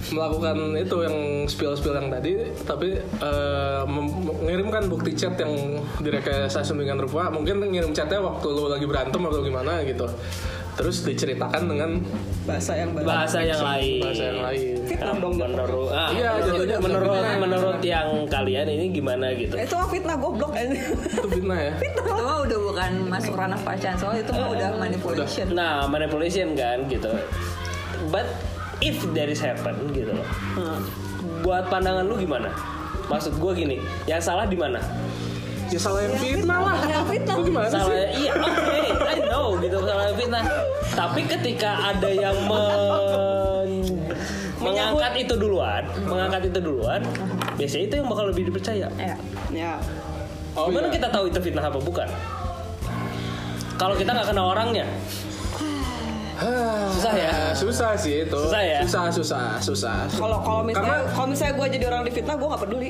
melakukan itu yang spill spill yang tadi tapi eh, mem- mengirimkan bukti chat yang direkayasa sedemikian rupa. Mungkin ngirim chatnya waktu lu lagi berantem atau gimana gitu. Terus diceritakan dengan bahasa yang baru. Bahasa yang lain. bahasa yang lain. Fitnah dong menurut ah, Iya, menurut, jatuhnya menurut fitnah. menurut yang kalian ini gimana gitu. itu mah fitnah goblok aja itu fitnah ya? Itu mah udah bukan masuk ranah pacaran soalnya itu mah udah manipulation. Nah, manipulation kan gitu. But if there is happen gitu loh. Buat pandangan lu gimana? Maksud gue gini, yang salah di mana? ya salah yang fitnah lah yang fitnah. Lu gimana Salah sih iya oke, I know gitu salah fitnah. Tapi ketika ada yang men- mengangkat itu duluan, mengangkat itu duluan, biasanya itu yang bakal lebih dipercaya. ya ya Oh, Gimana iya. kita tahu itu fitnah apa bukan? Kalau kita nggak kenal orangnya, susah ya. Ah, susah sih itu Susah ya? susah susah susah kalau kalau misalnya Karena- kalau misalnya gue jadi orang difitnah gue nggak peduli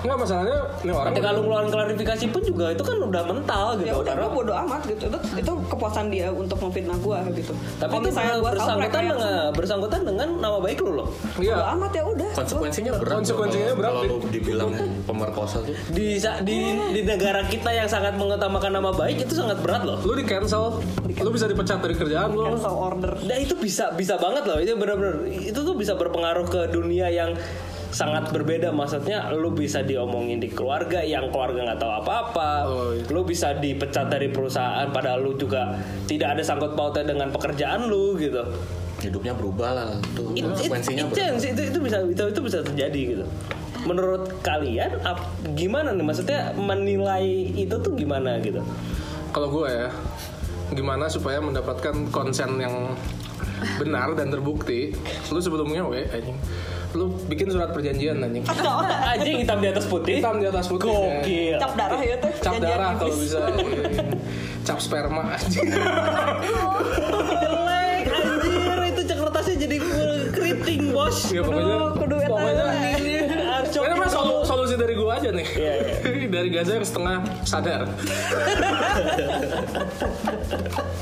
nggak masalahnya ini orang Ketika lu ngeluarin klarifikasi pun juga itu kan udah mental gitu. ya udah gue bodo amat gitu itu itu kepuasan dia untuk memfitnah gue gitu Tapi Kalau itu misalnya gua bersangkutan dengan bersangkutan dengan nama baik lu loh. bodo iya amat ya udah Konsekuensinya berat. Konsekuensinya kalau- berat, Kalau dibilang pemerkosa tuh. Di di di negara kita yang sangat mengutamakan nama baik itu sangat berat loh. lu di cancel lu bisa dipecat dari kerjaan lu cancel order Nah itu bisa bisa banget loh. Itu benar-benar itu tuh bisa berpengaruh ke dunia yang sangat berbeda maksudnya lu bisa diomongin di keluarga yang keluarga nggak tahu apa-apa Oh, iya. lu bisa dipecat dari perusahaan padahal lu juga tidak ada sangkut pautnya dengan pekerjaan lu gitu Hidupnya berubah lah tuh. It- it- Konsekuensinya berat. itu itu bisa itu, itu bisa terjadi gitu. Menurut kalian ap- gimana nih maksudnya menilai itu tuh gimana gitu? kalau gue ya gimana supaya mendapatkan konsen yang benar dan terbukti lu sebelumnya we anjing lu bikin surat perjanjian anjing Anjing hitam di atas putih. hitam di atas putih ya. Gokil. cap darah ya tuh cap darah kalau bisa cap sperma anjing Jelek anjir itu kertasnya jadi keriting bos. ya pokoknya Kudu- kudu pokoknya ini. Solusi dari gue aja nih. Iya, dari Gaza yang setengah sadar.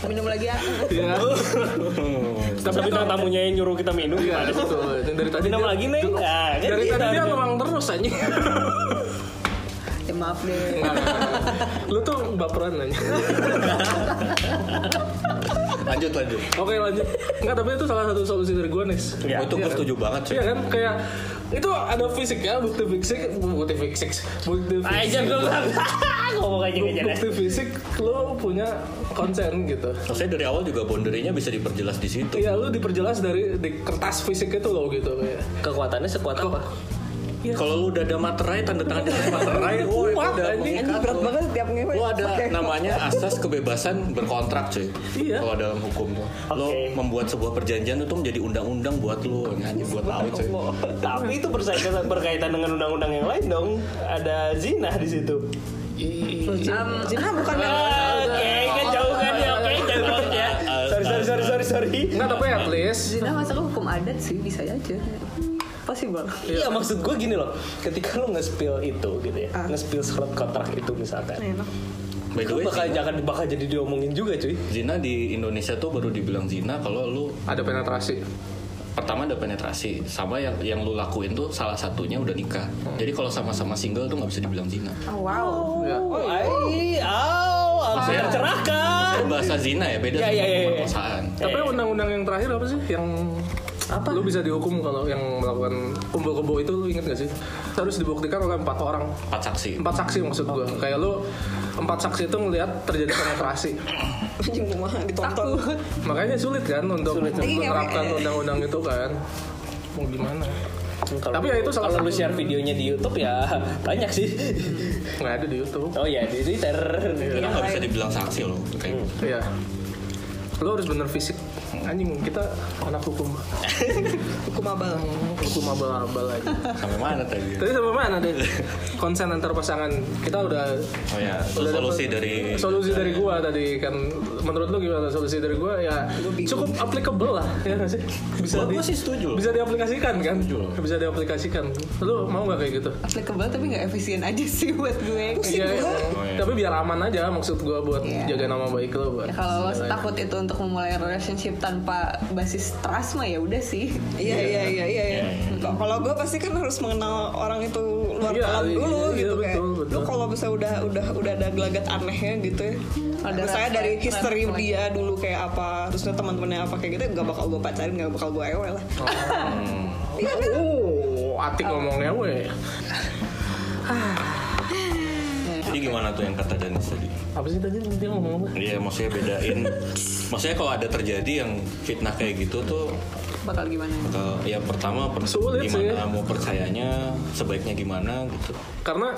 Minum lagi ya. Iya. Tapi bintang tamunya yang nyuruh kita minum Iya betul. Ini dari tadi Minum dia- lagi nih. Nah, kan dari gitu. tadi dia ngomong terus anjing. Ya maaf deh. Lu tuh baperan aja. Lanjut lanjut. Oke lanjut. Enggak tapi itu salah satu solusi dari gue nih. Oh, itu gue setuju banget sih. Iya kan kayak itu ada fisiknya bukti fisik bukti fisik bukti Aja fisik gue ngomong aja aja bukti fisik lo punya konsen gitu Maksudnya dari awal juga boundary-nya bisa diperjelas di situ. Iya lu diperjelas dari di kertas fisik itu loh gitu kayak Kekuatannya sekuat apa? Kalau lu udah ada materai, tanda tangan di atas materai, woi, Kuat, udah anjing. Anjing mengikat berat lu. banget tiap ngewe Lu ada namanya asas kebebasan berkontrak cuy. Iya. Kalau dalam hukum tuh. Lu Oke. membuat sebuah perjanjian itu menjadi undang-undang buat lu. Anjing buat tahu cuy. Tapi itu berkaitan, berkaitan dengan undang-undang yang lain dong. Ada zina di situ. Zina bukan yang Oke, kan jauh kan ya. Oke, jauh ya. Sorry, sorry, sorry, sorry, sorry. Enggak tapi at least Zina masuk hukum adat sih bisa aja possible Iya maksud gue gini loh, ketika lo nge-spill itu gitu ya, Ah. nge-spill surat kontrak itu misalkan, enak By the itu way, bakal zina, jangan bakal jadi diomongin juga cuy. zina di Indonesia tuh baru dibilang zina kalau lu ada penetrasi. pertama ada penetrasi sama yang yang lu lakuin tuh salah satunya udah nikah. Jadi kalau sama-sama single tuh nggak bisa dibilang zina. oh, wow Ya. Oh, ai, au, aku Maksudnya- tercerahkan. Bahasa zina ya beda Iya, sama iya, iya. pemerkosaan. Tapi Eh. undang-undang yang terakhir apa sih? Yang Apa? Lu bisa dihukum kalau yang melakukan kumpul-kumpul itu lu inget gak sih? Harus dibuktikan oleh empat orang. Empat saksi. Empat saksi maksud gua. Kayak lu empat saksi itu ngelihat terjadi penetrasi. ditonton Makanya sulit kan untuk menerapkan undang-undang itu kan. Mau gimana? Kalau, Tapi ya itu salah kalau lu satu- share videonya di YouTube ya banyak sih. Nggak ada di YouTube. Oh iya di Twitter. Itu nggak bisa dibilang saksi loh. Kayak Iya. Lu harus bener fisik. Anjing kita anak hukum. Hukum abal. hukum abal-abal aja. Sampai mana tadi? tadi sampai mana deh konsen antar pasangan. Kita udah Oh ya, udah solusi dapet- dari solusi dari gua tadi kan. Menurut lu gimana solusi dari gua? Ya cukup applicable lah ya sih? Bisa Gua- gua sih setuju. bisa diaplikasikan kan? Setuju. bisa diaplikasikan. Lu mau nggak kayak gitu? Applicable tapi nggak efisien aja sih buat gue Iya, Oh, iya. tapi biar aman aja maksud gua buat Iya. jaga nama baik lo buat Ya, kalau lo takut itu untuk memulai relationship tanpa basis trust mah ya udah sih. Iya iya iya iya. iya. Kalau gue pasti kan harus mengenal orang itu luar Iya, dalam iya, dulu iya, gitu betul, kayak. betul. Lu kalau bisa udah udah udah ada gelagat anehnya gitu ya. Ada red dari history flag. dia dulu kayak apa, terusnya teman-temannya apa kayak gitu, gak bakal gue pacarin, gak bakal gue ewe lah. oh atik ngomongnya weh Jadi gimana tuh yang kata Danis tadi? apa sih tadi dia ngomong apa Iya, maksudnya bedain. maksudnya kalau ada terjadi yang fitnah kayak gitu tuh, Bakal gimana? eh, ya pertama per- Sulit gimana sih. mau percayanya, sebaiknya gimana gitu. karena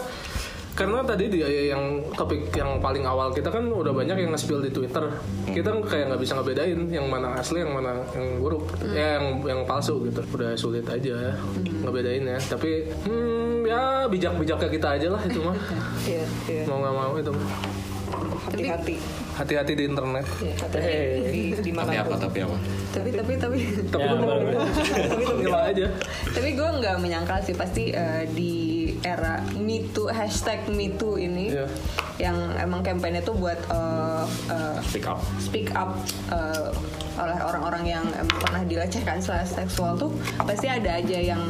karena tadi dia yang topik yang paling awal kita kan udah banyak yang nge-spill di Twitter. Kita kan kayak nggak bisa ngebedain yang mana asli, yang mana yang buruk, ya yang yang palsu gitu. Udah sulit aja ngebedain ya. Tapi hmm, ya bijak-bijaknya kita aja lah itu mah. Iya iya. Mau nggak mau itu. Hati-hati. Hati-hati di internet. Di, di Tapi apa? mana Tapi apa? Tapi tapi tapi Tapi Ya, lu mau baru- tapi lu gila aja. tapi gue nggak menyangkal sih pasti eh, di era Me Too hashtag Me Too ini Iya. yang emang kampanye tuh buat eh, eh, Speak up. speak up uh, oleh orang-orang yang pernah dilecehkan secara seksual tuh pasti ada aja yang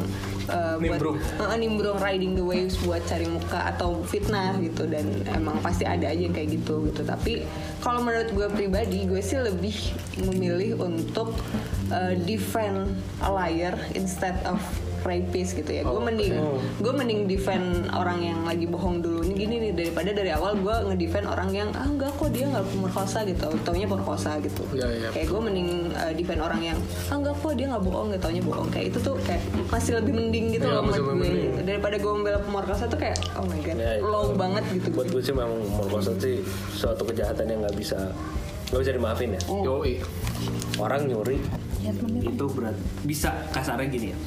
uh, Nimbrung. buat uh, nimbrung riding the waves buat cari muka atau fitnah gitu dan emang pasti ada aja yang kayak gitu gitu tapi kalau menurut gue pribadi gue sih lebih memilih untuk uh, defend a liar instead of rapist gitu ya. Gue mending gue mending defend orang yang lagi bohong dulu. Ini gini nih daripada dari awal gue ngedefend orang yang ah enggak kok dia nggak pemerkosa gitu. Taunya pemerkosa gitu. Iya, iya. kayak gue mending uh, defend orang yang ah enggak kok dia nggak bohong gitu. Taunya bohong. Kayak itu tuh kayak masih lebih mending gitu Iya, loh menurut gue gitu. daripada gue membela pemerkosa tuh kayak oh my god Ya, itu. low banget gitu. Buat gue sih memang merkosa sih suatu kejahatan yang nggak bisa nggak bisa dimaafin ya? Yoi. orang nyuri. Itu berat. Bisa kasarnya gini ya.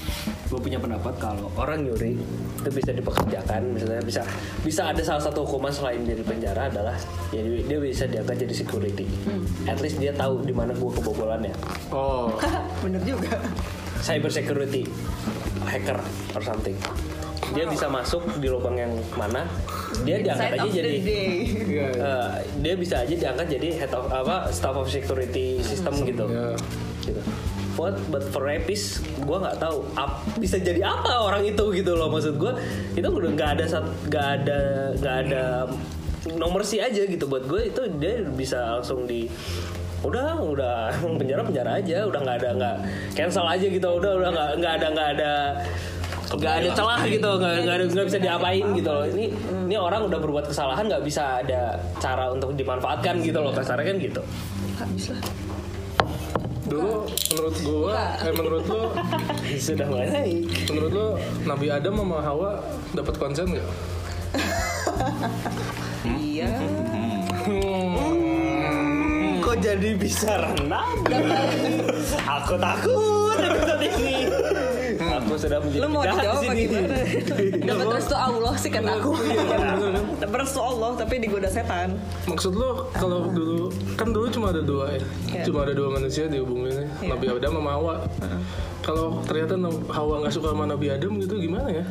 Gue punya pendapat kalau orang nyuri itu bisa dipekerjakan. Misalnya bisa bisa ada salah satu hukuman selain dari penjara adalah ya dia dia bisa diangkat jadi security. At least dia tahu di mana gue kebobolannya. Oh. bener juga. Cyber security hacker or something dia bisa masuk di lubang yang mana dia diangkat Side aja jadi. Eh, dia bisa aja diangkat jadi head of apa staff of security system gitu. Ya. gitu. But, but for rapist, gue nggak tahu ap- bisa jadi apa orang itu gitu loh maksud gue itu udah nggak ada sat- nggak ada nggak ada nomor sih aja gitu buat gue itu dia bisa langsung di udah udah penjara penjara aja udah nggak ada nggak cancel aja gitu udah udah nggak nggak ada nggak ada nggak ada celah gitu nggak nggak ada nggak bisa diapain gitu loh. Ini ini orang udah berbuat kesalahan nggak bisa ada cara untuk dimanfaatkan gitu loh kasarnya kan gitu. Habis lah. Dulu menurut gua, eh menurut lo, sudah mulai. Menurut lo Nabi Adam sama Hawa dapat konsen nggak? Iya. kok jadi bisa renang? Aku takut episode ini aku sudah menjadi Lu mau dijawab di apa gimana? dapat restu Allah sih kata aku Bersu Allah tapi digoda setan. Maksud lo kalau dulu kan dulu cuma ada dua ya, Iya. cuma ada dua manusia di bumi ini, Nabi Adam sama Hawa. Kalau ternyata Hawa nggak suka sama Nabi Adam gitu gimana ya?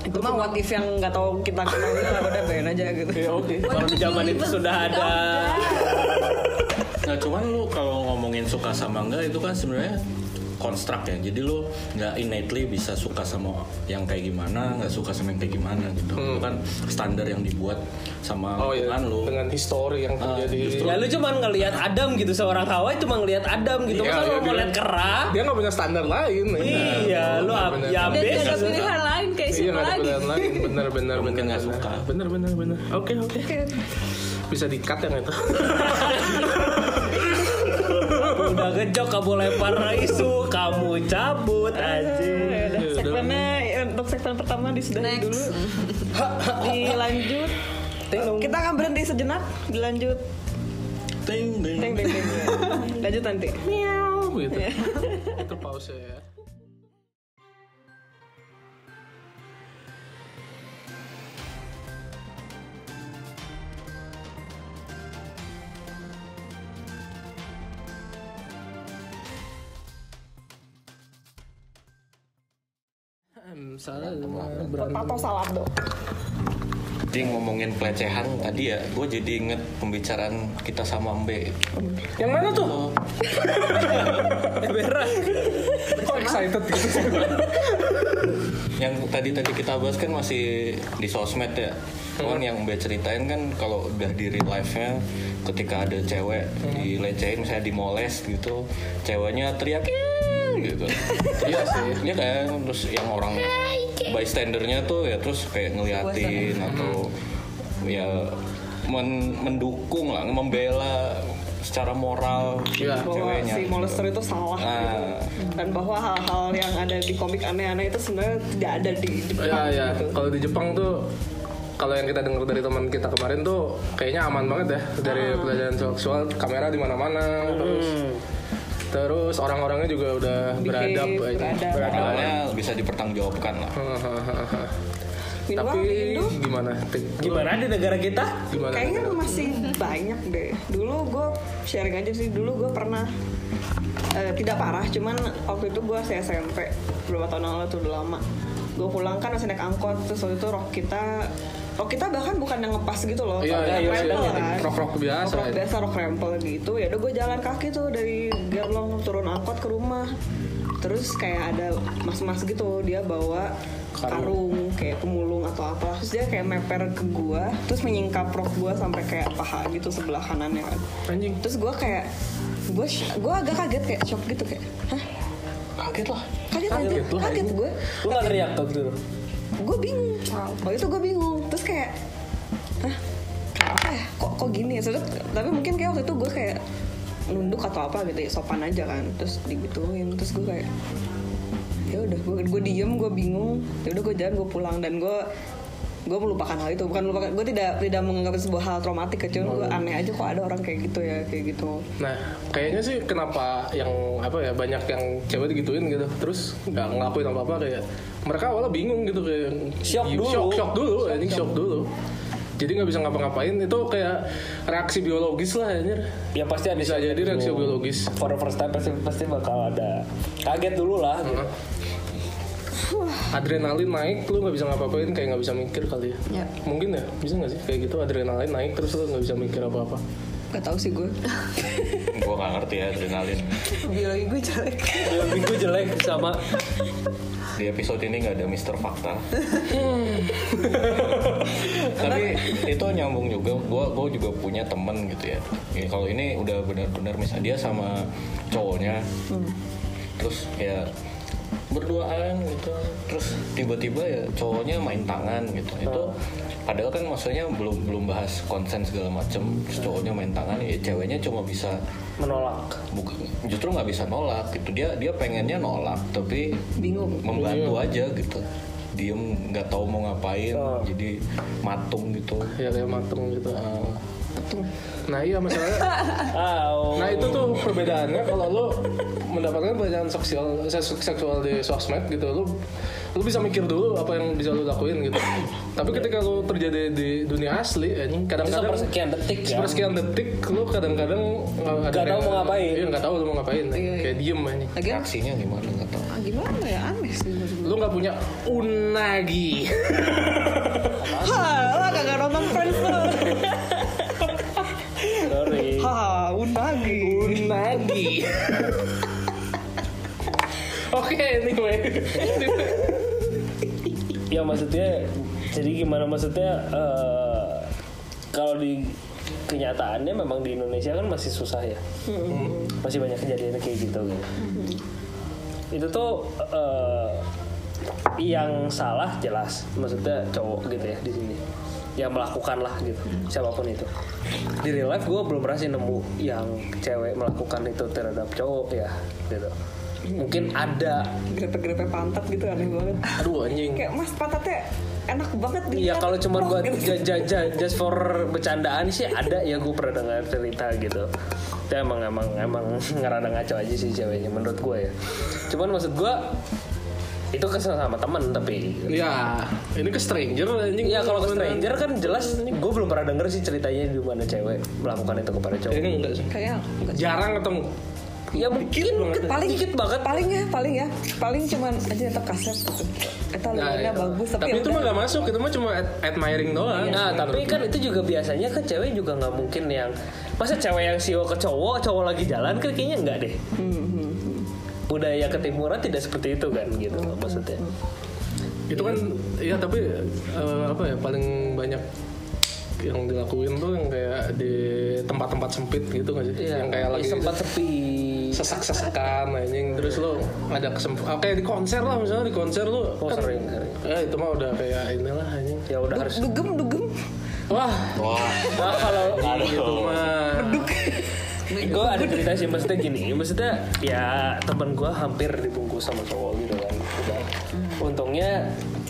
Itu mah what if yang nggak tahu kita kenal gitu udah bayar aja gitu. Ya oke. kalau di zaman itu sudah ada Nah cuman lu kalau ngomongin suka sama enggak itu kan sebenarnya konstrak ya. Jadi lu nggak innately bisa suka sama yang kayak gimana, nggak suka sama yang kayak gimana gitu. Itu kan standar yang dibuat sama Oh ya, lingkungan lu. dengan histori yang Ah, terjadi. justru. ya lu cuma ngelihat Adam gitu seorang Hawa cuma ngelihat Adam gitu Iya, masa iya, lu mau lihat kera Dia nggak punya standar lain. iya lu ab- benar. ya dan gak ada pilihan lain kayak Iya siapa lagi. Bener bener bener. nggak suka. Bener bener bener. Oke oke. Bisa di cut yang itu. udah ngejok kamu lempar isu kamu cabut aja Ya udah, segmennya ya, untuk segmen pertama disudahi Next. dulu. Dilanjut. Kita akan berhenti sejenak. Dilanjut ting ting Teng teng teng. Lanjut nanti. Miau gitu. Itu pause ya. Hmm, salah berantem. Atau salado. Jadi ngomongin pelecehan tadi ya, gue jadi inget pembicaraan kita sama Mbe. Yang mana tuh? berat Kok excited gitu? Yang tadi tadi kita bahas kan masih di sosmed ya. Cuman yang Mbe ceritain kan kalau udah di real life-nya ketika ada cewek dilecehin misalnya dimoles gitu, ceweknya teriak! Gitu. Iya sih. Iya kan, terus yang orang bystandernya tuh ya terus kayak ngeliatin atau ya men- mendukung lah, membela secara moral Iya. bahwa si molester itu salah Ah. gitu. dan bahwa hal-hal yang ada di komik aneh-aneh itu sebenarnya tidak ada di Jepang Ya ya. gitu. Kalau di Jepang tuh kalau yang kita dengar dari teman kita kemarin tuh kayaknya aman banget ya dari pelecehan seksual kamera di mana-mana terus terus orang-orangnya juga udah Behave, beradab beradab. Awalnya bisa dipertanggungjawabkan lah. Tapi Indo gimana? Gimana di negara kita Gimana? kayaknya masih banyak deh dulu gue sharing aja sih dulu gue pernah eh, tidak parah cuman waktu itu gue saya SMP beberapa tahun lalu tuh udah lama gue pulang kan masih naik angkot terus waktu itu rok kita rok kita bahkan bukan yang ngepas gitu loh Iya, iya, iya, rempel iya. kan Rok-rok biasa rok, ya. biasa rok rempel gitu ya udah gue jalan kaki tuh dari Gerlong turun angkot ke rumah terus kayak ada mas-mas gitu dia bawa karung kayak pemulung atau apa terus dia kayak meper ke gua terus menyingkap rok gua sampai kayak paha gitu sebelah kanannya kan Anjing. terus gua kayak gua gua agak kaget kayak shock gitu kayak hah Kaget lah. kaget Kaget kaget anjing. gue lu nggak teriak tuh gitu gue bingung waktu itu gue bingung. Terus kayak hah ya? Kok kok gini ya? Terus, tapi mungkin kayak waktu itu gue kayak nunduk atau apa gitu ya sopan aja kan. Terus digituin. Terus gue kayak ya udah gue gue diem gue bingung. Ya udah gue jalan gue pulang. Dan gue gue melupakan hal itu bukan melupakan gue tidak tidak menganggap itu sebuah hal traumatik kecuali gue aneh aja kok ada orang kayak gitu ya kayak gitu Nah, kayaknya sih kenapa yang apa ya banyak yang cewek digituin gitu, terus nggak ngelakuin apa apa kayak mereka awalnya bingung gitu kayak Shock dulu. shock, shock dulu, anjing shock dulu. Jadi nggak bisa ngapa-ngapain itu kayak reaksi biologis lah anjir. ya pasti ada Bisa jadi reaksi biologis. for the first time pasti pasti bakal ada kaget dulu lah gitu. Adrenalin naik, lu nggak bisa ngapa-ngapain kayak nggak bisa mikir kali ya. Ya. Mungkin ya, bisa nggak sih kayak gitu adrenalin naik terus lu nggak bisa mikir apa-apa. gak tau sih gue Gue gak ngerti ya adrenalin. biologi gue jelek Biologi gue jelek sama Di episode ini nggak ada Mister Fakta. Tapi itu nyambung juga. Gue gue juga punya temen gitu ya. Ya, kalau ini udah benar-benar misalnya dia sama cowoknya, terus ya berduaan gitu. Terus tiba-tiba ya cowoknya main tangan gitu. Itu padahal kan maksudnya belum belum bahas konsen segala macem. Terus cowoknya main tangan ya ceweknya cuma bisa menolak bukan justru nggak bisa nolak gitu dia dia pengennya nolak tapi bingung membantu aja gitu diem nggak tahu mau ngapain Oh. jadi matung gitu Ya kayak matung gitu. Eh, Nah iya masalahnya oh Nah itu tuh perbedaannya kalau lo mendapatkan pelecehan seksual seks- seksual di sosmed gitu lo lo bisa mikir dulu apa yang bisa lo lakuin gitu. Tapi ketika lo terjadi di dunia asli, kadang-kadang sepersekian detik ya sepersekian detik lo kadang-kadang nggak ada Nggak tahu mau ngapain. Iya nggak tahu lo mau ngapain. Iya, iya. Kayak diem lagian reaksinya gimana nggak tahu gimana ya aneh sih gue. Lo nggak punya unagi. Hah, kagak nonton Friends sorry Hah, unagi. unagi. Oke, anyway. ya maksudnya jadi gimana maksudnya eh, kalau di kenyataannya memang di Indonesia kan masih susah ya masih banyak kejadian kayak gitu gitu itu tuh eh, yang salah jelas. Maksudnya cowok gitu ya di sini. Yang melakukan lah gitu siapa pun itu. Di real life gue belum pernah sih nemu yang cewek melakukan itu terhadap cowok ya gitu. Mungkin ada. Grepe-grepe pantat gitu aneh banget. Aduh anjing. Kayak mas pantatnya enak banget Iya dilihat." kalau cuma Oh, buat gitu. ja- ja- ja- just for bercandaan sih ada ya gue pernah dengar cerita gitu. Itu emang emang emang ngerada ngaco aja sih ceweknya menurut gue ya. Cuman maksud gue itu kesel sama temen tapi ya ini ke stranger anjing Iya kalau ke stranger kan jelas gue belum pernah denger sih ceritanya di mana cewek melakukan itu kepada cowok. kayaknya enggak sih kayaknya enggak. jarang ketemu Ya mungkin banget. paling dikit banget. paling ya paling ya paling cuman aja tetap kaset gitu kita Nah, iya. bagus tapi, tapi ya itu mah gak masuk itu mah cuma ad- admiring doang Nah tapi kan itu juga biasanya kan cewek juga nggak mungkin yang masa cewek yang sio ke cowok cowok lagi jalan kan kayaknya enggak deh. Budaya ketimuran tidak seperti itu kan gitu maksudnya. itu kan iya tapi eh, apa ya paling banyak yang dilakuin tuh yang kayak di tempat-tempat sempit gitu nggak sih? Iya, yang kayak lagi sempat sepi. sesak-sesakan anjing. Terus lo ada kesempatan kayak di konser lah misalnya di konser lo Oh, sering, sering. ya itu mah udah kayak inilah anjing. Ya udah harus. dugem dugem. Wah. Wah, Nah, kalau itu mah gue ada cerita sih maksudnya gini, maksudnya ya temen gue hampir dibungkus sama cowok gitu kan. Udah. Untungnya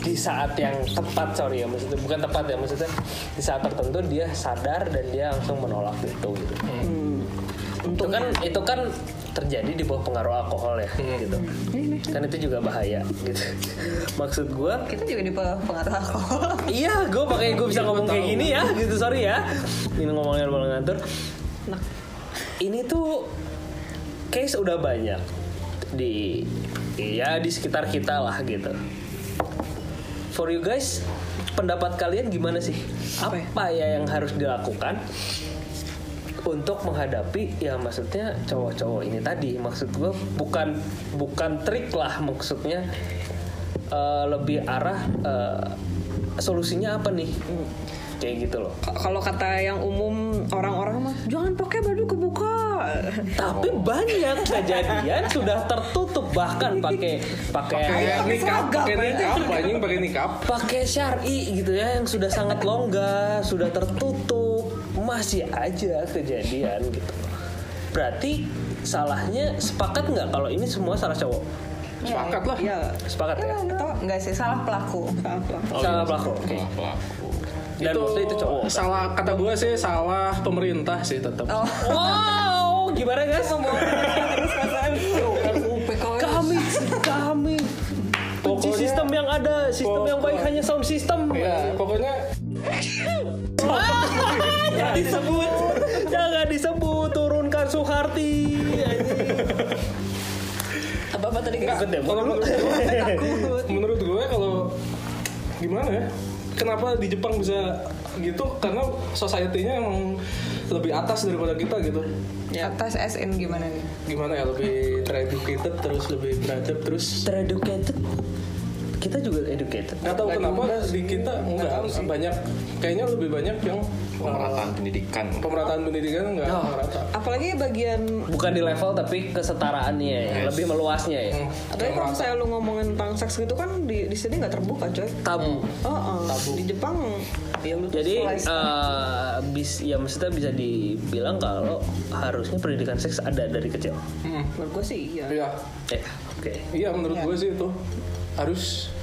di saat yang tepat sorry ya maksudnya bukan tepat ya maksudnya di saat tertentu dia sadar dan dia langsung menolak itu gitu. Itu kan itu kan terjadi di bawah pengaruh alkohol ya gitu. Kan itu juga bahaya gitu. Maksud gue Kita juga di bawah pengaruh alkohol. Iya, gue pakai gue bisa ngomong kayak gini ya, gitu sorry ya. Ini ngomongnya bola ngantur. Ini tuh case udah banyak di ya di sekitar kita lah gitu. For you guys, pendapat kalian gimana sih? Apa ya yang harus dilakukan untuk menghadapi ya maksudnya cowok-cowok ini tadi maksud gue bukan bukan trik lah maksudnya eh, lebih arah eh, solusinya apa nih kayak gitu loh. Kalau kata yang umum orang-orang mah jangan pakai baju kebuka. Tapi banyak kejadian sudah tertutup bahkan pakai pakai kayak nikah pakai anjing pakai nikah pakai syari gitu ya yang sudah sangat longgar sudah tertutup. Masih aja kejadian gitu. Berarti salahnya sepakat nggak kalau ini semua salah cowok? Sepakat lah. Ya sepakat ya? Atau enggak sih salah pelaku. apa salah pelaku oke. Salah pelaku. Dan maksudnya itu cowok. salah kata gue sih salah pemerintah sih tetap Oh, wow gimana guys? Kami kami. Benci Pokoknya- sistem yang ada sistem yang baik hanya sound system. Ya pokoknya jangan disebut jangan disebut turunkan Soeharti. Apa apa tadi dulu. menurut, menurut gue kalau gimana ya kenapa di Jepang bisa gitu? Karena society-nya emang lebih atas daripada kita gitu. Atas SN gimana nih? gimana ya? Lebih tereducated terus lebih beradab terus Tereducated kita juga educated. Nggak tahu kenapa di kita enggak banyak kayaknya lebih banyak yang Pemerataan pendidikan. pemerataan pendidikan enggak Oh. merata. Apalagi bagian bukan di level tapi kesetaraannya ya, lebih meluasnya ya. Hmm, Tapi kalau misalnya lu ngomongin tentang seks gitu kan di di sini nggak terbuka coy. tabu. Oh, oh. di Jepang ya lu tuh jadi eh, bis ya maksudnya bisa dibilang kalau harusnya pendidikan seks ada dari kecil. Hmm. menurut gue sih iya. iya. Ya oke. Iya menurut gue sih itu. Harus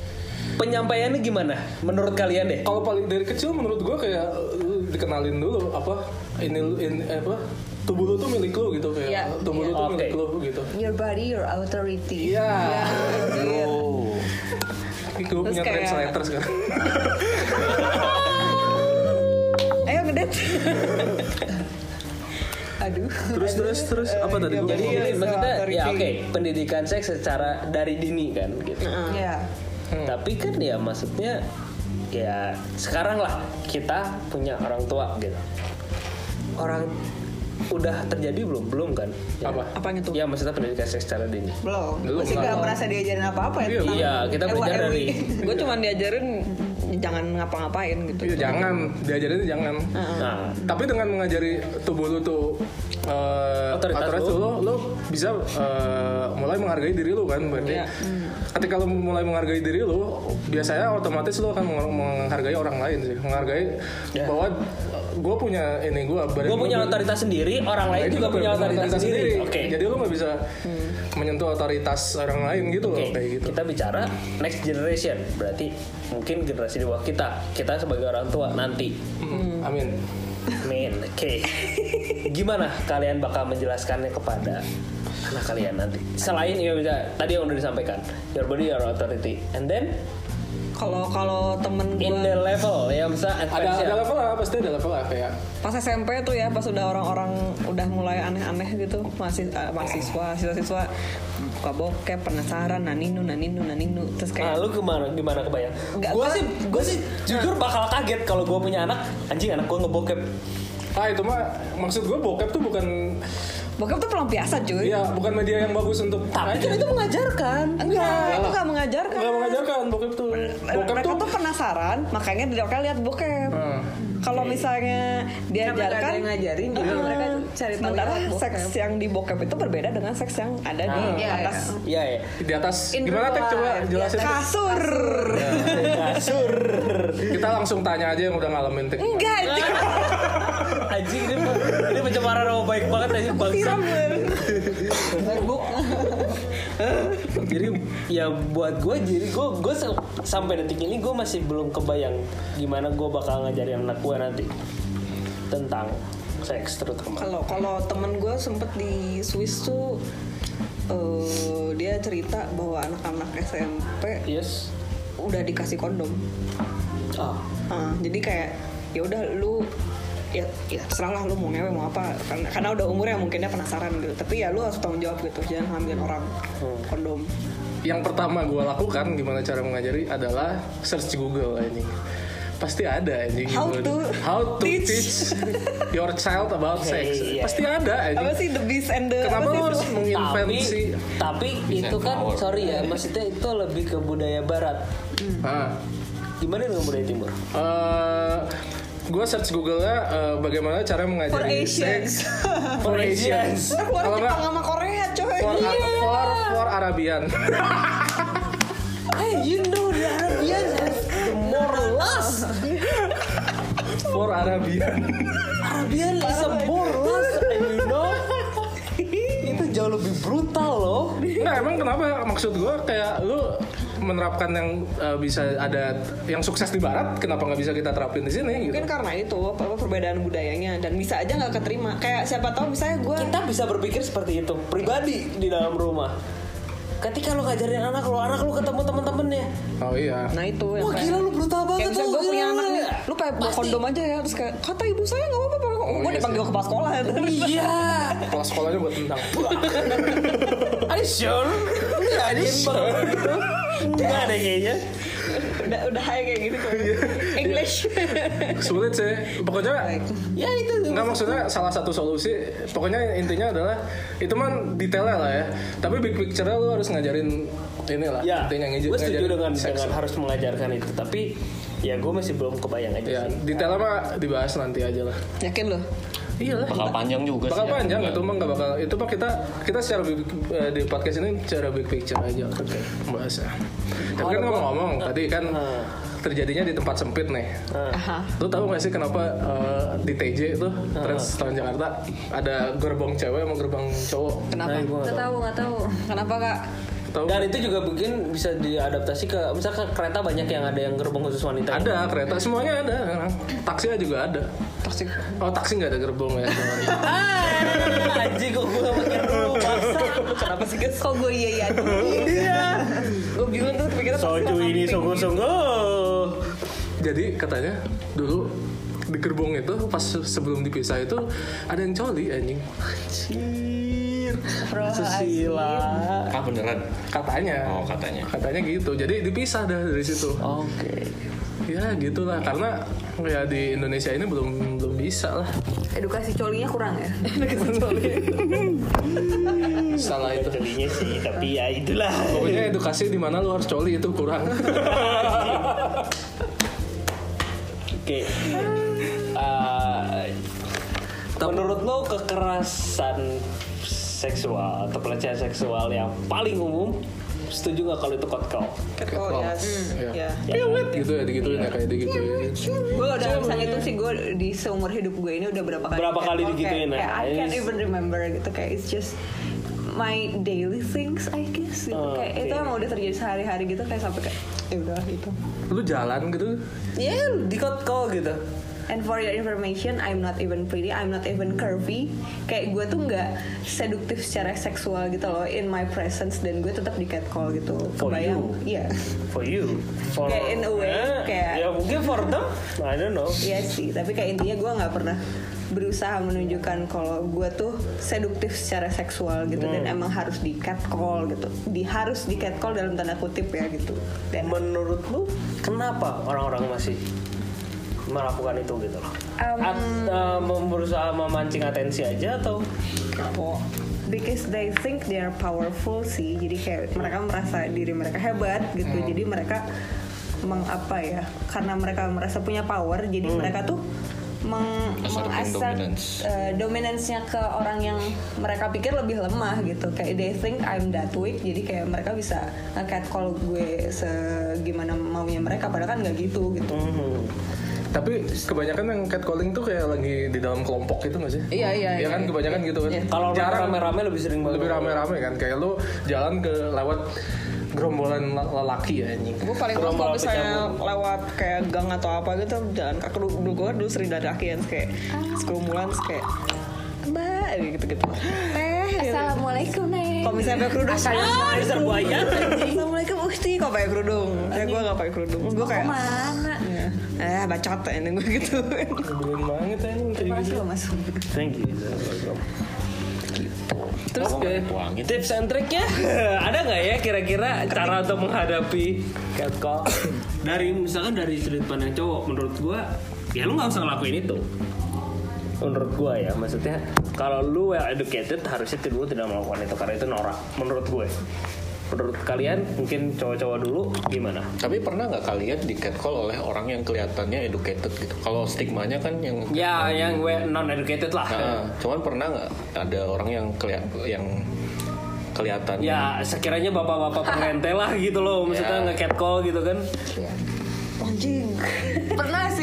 penyampaiannya gimana menurut kalian deh kalau paling dari kecil menurut gue kayak lu dikenalin dulu apa ini lu ini apa tubuh lu tuh milik lu gitu kayak Iya. tubuh lu tuh Oke. milik lu gitu Your body, your authority. iya Oh. Ini gue punya kayak- translator sekarang Ayo ngedet. Aduh. terus terus terus apa tadi jadi Iya, maksudnya ya oke pendidikan seks secara dari dini kan gitu Iya. tapi kan ya maksudnya ya sekarang lah kita punya orang tua gitu orang udah terjadi belum belum kan ya. Apa? Apanya tuh? ya maksudnya pendidikan seks secara dini Belum. Belum, Gue sih nggak belum. merasa diajarin apa-apa ya. Iya, iya kita belajar dari gue cuma diajarin jangan ngapa-ngapain gitu. Iya jangan diajarin jangan nah tapi dengan mengajari tubuh lu tuh eh, Otoritas otoritas lu. lu, lu bisa eh, mulai menghargai diri lu kan berarti Iya. Ketika lu mulai menghargai diri lu biasanya otomatis lu akan meng- menghargai orang lain sih menghargai Ya. bahwa gue punya ini gue Gue punya otoritas sendiri, orang lain juga punya otoritas sendiri. Oke. jadi lu nggak bisa menyentuh otoritas orang lain gitu Oke, loh kayak gitu kita bicara next generation. Berarti mungkin generasi di bawah kita, kita sebagai orang tua nanti. Hmm, amin Men, oke. Gimana kalian bakal menjelaskannya kepada anak kalian nanti? Selain ya bisa tadi yang udah disampaikan, your body your authority, and then Kalau kalau temen gue in the level ya bisa ada ada level lah pasti ada level lah kayak pas SMP tuh ya pas udah orang-orang udah mulai aneh-aneh gitu masih eh, mahasiswa siswa-siswa buka bokep penasaran naninu naninu naninu terus Nah, kayak lu gimana gimana kebayang? Gue gua- sih, gue sih jujur bakal kaget kalau gue punya anak, anjing anak gue ngebokep. ah itu mah maksud gue bokep tuh bukan bokep tuh pelampiasan cuy Iya, bukan media yang bagus untuk Tapi kan itu mengajarkan. enggak itu nggak mengajarkan nggak mengajarkan bokep tuh. Bokep mereka tuh tuh penasaran makanya mereka lihat bokep Hmm. Kalau misalnya Karena diajarkan yang ngajarin, jadi eh, mereka cari tahu sementara bokep. seks yang di bokep itu berbeda dengan seks yang ada di Iya, atas. Iya ya. di atas. In gimana tek coba jelasin. kasur. Kasur. kita langsung tanya aja yang udah ngalamin tek enggak anjing. Anjing ini ini pencemaran nama baik banget anjing bangsa. siram Facebook Jadi ya buat gue jadi gue gue sampai detik ini gue masih belum kebayang gimana gue bakal ngajarin anak gue nanti tentang seks terutama. Kalau kalau temen gue sempet di Swiss tuh eh, dia cerita bahwa anak-anak SMP Yes. udah dikasih kondom. Ah. Ah, jadi kayak ya udah lu ya ya terserah lah lu mau ngewe mau apa karena karena udah umurnya mungkin dia penasaran gitu tapi ya lu harus tanggung jawab gitu jangan hamilin orang kondom yang pertama gue lakukan gimana cara mengajari adalah search di Google ini pasti ada anjing How Gimana- to how to teach. teach, your child about sex iya. pasti ada anjing apa sih the beast and the kenapa sih harus menginvensi Tapi tapi itu kan power. sorry ya maksudnya itu lebih ke budaya barat. ah Gimana dengan budaya timur? Gue search Google nya eh, bagaimana cara for mengajari Asians. seks for Asians. Keluar kalau Jepang sama Korea coy. for, Iya. for for Arabian. Hey, you know the Arabian? The more lust. for Arabian. Arabian is a more lust, and you know? Itu jauh lebih brutal loh. Nggak emang kenapa? Maksud gue kayak lu menerapkan yang eh, bisa ada yang sukses di barat kenapa nggak bisa kita terapin di sini gitu mungkin karena itu apa, apa perbedaan budayanya dan bisa aja nggak keterima kayak siapa tahu misalnya gue Kita bisa berpikir seperti itu pribadi di dalam rumah. Ketika lo ngajarin anak lo, anak lo ketemu temen-temennya. oh iya nah itu yang Wah kayak- gila lu brutal banget Kayak gue punya gila. anak nih, lu kayak bawa kondom aja ya, terus kayak kata ibu saya nggak apa-apa, gue iya dipanggil sih. kepala sekolah ya. Iya. kelas sekolahnya buat tentang Are you sure? Lu yakin banget gitu? Enggak ada kayaknya. udah udah kayak gitu kok. Iya. English. sulit sih pokoknya Ya itu. Nggak maksudnya salah satu solusi pokoknya intinya adalah itu man detailnya lah ya tapi big picture lu harus ngajarin inilah Ya, intinya ngej- gue setuju ngajarin dengan, seks. dengan harus mengajarkan itu. Tapi ya gue masih belum kebayang aja ya sih. detailnya mah dibahas nanti aja lah Yakin lo? Iya lah bakal panjang juga bakal sih ya. panjang Enggak. itu mah nggak bakal itu mah kita kita secara big, eh, di podcast ini secara big picture aja bahasnya tapi kan ngomong-ngomong tadi kan Ah. terjadinya di tempat sempit nih Aha. Lu tahu gak sih kenapa eh, di TJ itu Trans Trans Jakarta ada gerbang cewek sama gerbang cowok? Kenapa? Nah, Nggak tahu, nggak tahu. Kenapa kak? Tahu? Dan itu juga mungkin bisa diadaptasi ke misalkan kereta banyak yang ada yang gerbong khusus wanita. Ada kereta semuanya ada. Taksi juga ada. Taksi. Oh taksi nggak ada gerbong ya? Ah, anjing kok gue makin dulu bangsa. Kenapa sih guys? Kok gue iya iya? Iya. Gue bingung tuh pikirnya Soju ini sungguh-sungguh. Jadi katanya dulu di gerbong itu pas sebelum dipisah itu ada yang coli anjing. Susila. ah beneran Katanya. oh katanya Katanya gitu. Jadi dipisah dah dari situ. Oke. Ya gitulah karena ya di Indonesia ini belum belum bisa lah. Edukasi colinya kurang ya? Salah itu. Jadinya sih, tapi ya itulah. Pokoknya edukasi di mana lu harus coli itu kurang. Oke. Eh, Tapi menurut lo kekerasan seksual atau pelecehan seksual yang paling umum setuju nggak kalau itu? Oh yes, Iya. ya. gitu ya digituin ya kayak digituin gue udah misalnya itu sih gue di seumur hidup gue ini udah berapa kali Berapa kali digituin, kayak I can't even remember gitu kayak it's just my daily things I guess gitu. Oh, kayak oke. itu emang udah terjadi sehari-hari gitu kayak sampai kayak ya udah gitu lu jalan gitu Iya di catcall gitu. And for your information, I'm not even pretty, I'm not even curvy. Kayak gue tuh nggak seduktif secara seksual gitu loh in my presence dan gue tetap di catcall gitu. For Kebayang? you. Iya. For you. For Kayak in a way, Eh, kayak- ya mungkin for them. I don't know. Iya sih, tapi kayak intinya gue nggak pernah berusaha menunjukkan kalau gue tuh seduktif secara seksual gitu dan Hmm. emang harus di catcall gitu. Di harus di catcall dalam tanda kutip ya gitu. Dan Menurut lu kenapa orang-orang masih melakukan itu gitu loh? Um, At, uh, berusaha memancing atensi aja atau because they think they are powerful sih jadi kayak mereka merasa diri mereka hebat gitu Hmm. jadi mereka mengapa ya karena mereka merasa punya power jadi Hmm. mereka tuh meng dominance. eh, dominance-nya ke orang yang mereka pikir lebih lemah gitu kayak they think I'm that weak jadi kayak mereka bisa catcall gue segimana maunya mereka padahal kan nggak gitu gitu Hmm. Tapi kebanyakan yang catcalling tuh kayak lagi di dalam kelompok gitu gak sih? Iya, iya, Iya kan? Iya. kebanyakan gitu kan. Kalau jarang. rame-rame lebih sering banget. lebih rame-rame kan. Kayak lu jalan ke lewat gerombolan le- lelaki ya anjing. Gue paling kalau misalnya lewat kayak gang atau apa gitu jalan kaki dulu, dulu gue dulu sering dari kaki kan kayak sekerumunan terus kayak gitu gitu teh gitu. Assalamualaikum Nek kalau misalnya pakai kerudung? Ah, dasar buaya. Assalamualaikum Ukti kok pakai kerudung? Ya gue gak pakai kerudung. Gue kayak mana? Ya, eh bacot ya ini gue gitu. Nyebelin banget anjing kayak gitu. masuk. Masuk Thank you. terus kayak Wangi. Tips and triknya ada nggak ya kira-kira cara untuk menghadapi catcall? dari misalkan dari sudut pandang cowok, menurut gua ya lu nggak usah ngelakuin itu. Menurut gua ya, maksudnya kalau lu well educated harusnya lu tidak melakukan itu karena itu norak. Menurut gue. Menurut kalian mungkin cowok-cowok dulu gimana? Tapi pernah nggak kalian di catcall oleh orang yang kelihatannya educated gitu? Kalau stigmanya kan yang Ya yang non educated lah. Nah, cuman pernah nggak ada orang yang kelihat yang kelihatan Ya sekiranya bapak-bapak pengentel lah gitu loh, maksudnya Ya. nge-catcall gitu kan. anjing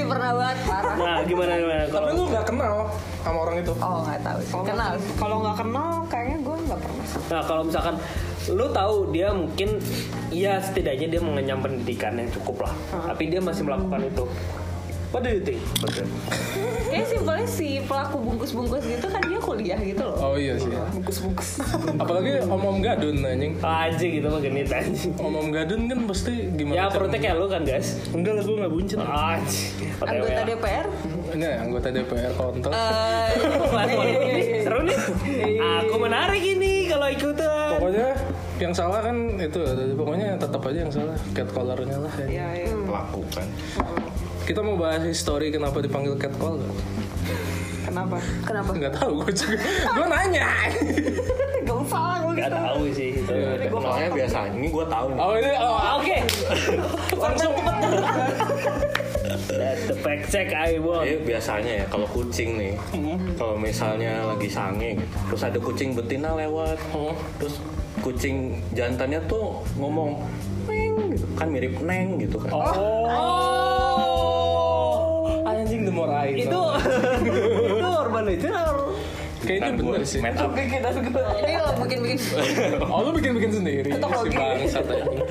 pernah banget parah. Nah gimana gimana? Tapi kalau lu nggak kenal sama orang itu? Oh nggak tahu sih. Kenal. sih. kalau nggak kenal kayaknya gue nggak pernah Nah kalau misalkan lu tahu dia mungkin ya setidaknya dia mengenyam pendidikan yang cukup lah, tapi dia masih melakukan itu. What do you think? Betul. Kayak simpelnya si pelaku bungkus-bungkus gitu kan dia kuliah gitu loh. oh iya sih bungkus-bungkus apalagi om om gadun anjing Aja gitu mah genit anjing. om om gadun kan pasti gimana Ya perutnya kayak lu kan guys. enggak lah gue nggak buncit Aja. Anggota DPR. Ini anggota DPR kontol Eh, Seru nih. Aku menarik ini kalau ikutan. pokoknya yang salah kan itu pokoknya tetap aja yang salah catcallernya lah ya. ya ya pelaku kan. kita mau bahas histori kenapa dipanggil catcall nggak? kenapa kenapa? nggak tahu gue juga gue nanya gak usah gue Gak tahu sih itu. Soalnya biasa ini gue tahu nih. oh ini oh, Oke. Langsung. That's the fact check I want. Jadi biasanya ya kalau kucing nih, kalau misalnya lagi sange gitu, terus ada kucing betina lewat, terus kucing jantannya tuh ngomong neng gitu, kan mirip neng gitu kan. oh anjing the more I Itu know. itu urban legend kayaknya Kan gua bener sih made up. Ini lo bikin-bikin. oh lu bikin bikin sendiri? Tetap si bangsat anjing.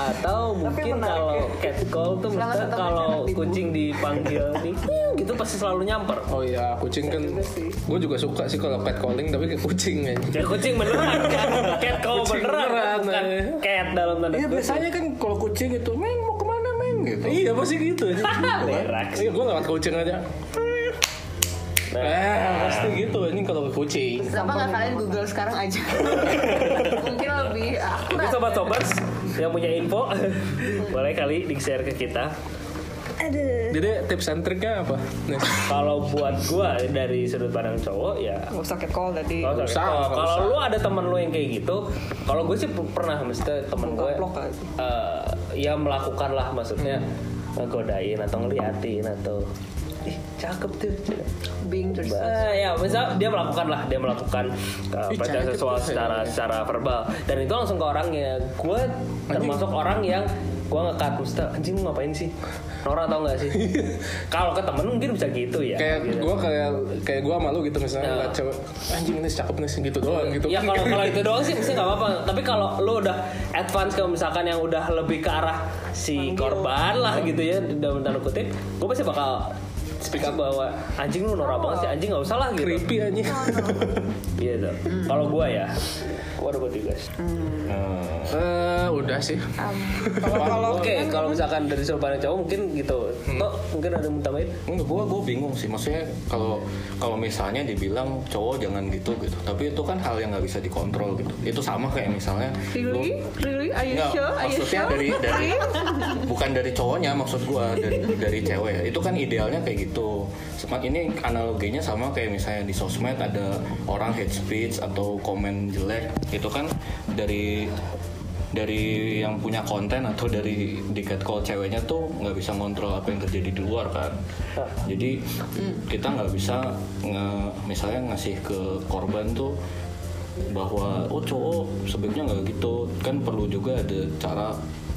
atau mungkin menarik kalau ya. catcall tuh kalau kucing dipanggil nih gitu pasti selalu nyamper. Oh iya kucing kan gue juga suka sih kalau catcalling tapi kayak kucing aja ya kucing beneran kan? Catcall Kucing beneran, beneran, bukan cat dalam tanda Iya biasanya kan kalau kucing itu, meng mau ke mana meng gitu. iya pasti gitu. Iya gue lewat kucing aja Nah, eh pasti gitu anjing kalau ke kucing Kenapa nggak kalian Google sekarang aja? Mungkin lebih Jadi akurat. sobat-sobat yang punya info boleh kali di share ke kita. jadi tips and triknya apa Kalau buat gua dari sudut pandang cowok ya gak usah catcall tadi Kalau usah, kalau- nggak lu ada teman lu yang kayak gitu, kalau gue sih pernah mesti temen gue kali. eh, ya melakukan lah maksudnya Hmm. ngegodain atau ngeliatin atau cakep tuh. Being yourself Bah, ya misal dia melakukan lah dia melakukan uh, pelecehan seksual secara ya. secara verbal. Dan itu langsung ke orangnya gue termasuk orang yang gue ngekat. Mesti anjing lu ngapain sih? Nora tau gak sih? Kalau ke temen mungkin bisa gitu ya kayak gitu. gue kayak kayak gue malu gitu misalnya Ya. ngeliat cewek anjing ini cakep nih gitu doang gitu. Ya kalau kalau itu doang sih mesti nggak apa-apa. Tapi kalau lo udah advance kalau misalkan yang udah lebih ke arah si korban lah gitu ya dalam tanda kutip, gue pasti bakal speak up bahwa anjing lu norak banget sih anjing nggak usah lah gitu. creepy anjing Gitu. Kalau gue ya, what about you guys? Eh, udah sih kalau Oke, kalau misalkan dari sudut pandang cowok mungkin gitu. Toh, mungkin ada yang tambahin? Enggak, gue gue bingung sih. Maksudnya kalau kalau misalnya dibilang cowok jangan gitu gitu, tapi itu kan hal yang nggak bisa dikontrol gitu. Itu sama kayak misalnya really really are you Enggak, sure are you maksudnya sure dari dari bukan dari cowoknya maksud gua dari dari cewek. Itu kan idealnya kayak gitu. Semat ini analoginya sama kayak misalnya di sosmed ada orang hate speech atau komen jelek, itu kan dari dari yang punya konten atau dari di catcall ceweknya tuh nggak bisa ngontrol apa yang terjadi di luar kan. Jadi kita nggak bisa nge, misalnya ngasih ke korban tuh bahwa oh cowok sebaiknya nggak gitu. Kan perlu juga ada cara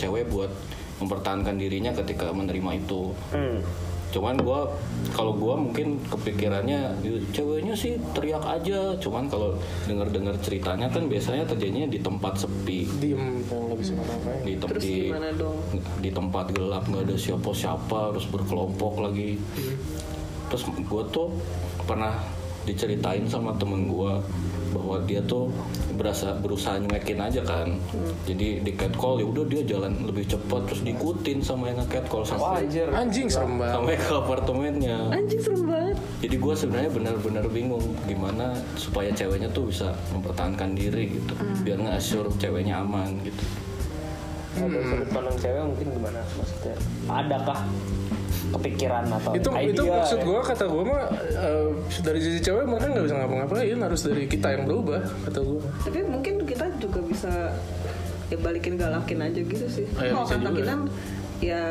cewek buat mempertahankan dirinya ketika menerima itu. Hmm. Cuman gua kalau gua mungkin kepikirannya "Ya, ceweknya sih teriak aja. Cuman kalau dengar dengar ceritanya kan biasanya terjadinya di tempat sepi. Diem nggak bisa ngapa-ngapain di tem- Terus di, di tempat gelap nggak ada siapa-siapa terus berkelompok lagi. Terus gue tuh pernah diceritain sama temen gue bahwa dia tuh berasa berusaha nyuekin aja kan. Jadi di catcall ya udah dia jalan lebih cepat terus diikutin sama yang nge-catcall. Wah, sampai anjir. anjing serem banget. sampai ke apartemennya. Anjing serem banget. Jadi gue sebenarnya benar-benar bingung gimana supaya ceweknya tuh bisa mempertahankan diri gitu. Biar nggak assure ceweknya aman gitu. Kalau dari sudut pandang cewek mungkin gimana? Maksudnya? Adakah kepikiran atau itu idea itu maksud ya? gue kata gue mah eh, dari sisi cewek mereka nggak bisa ngapa-ngapain harus dari kita yang berubah kata gue tapi mungkin kita juga bisa ya balikin galakin aja gitu sih. Oh, ya, kalau kata kinan ya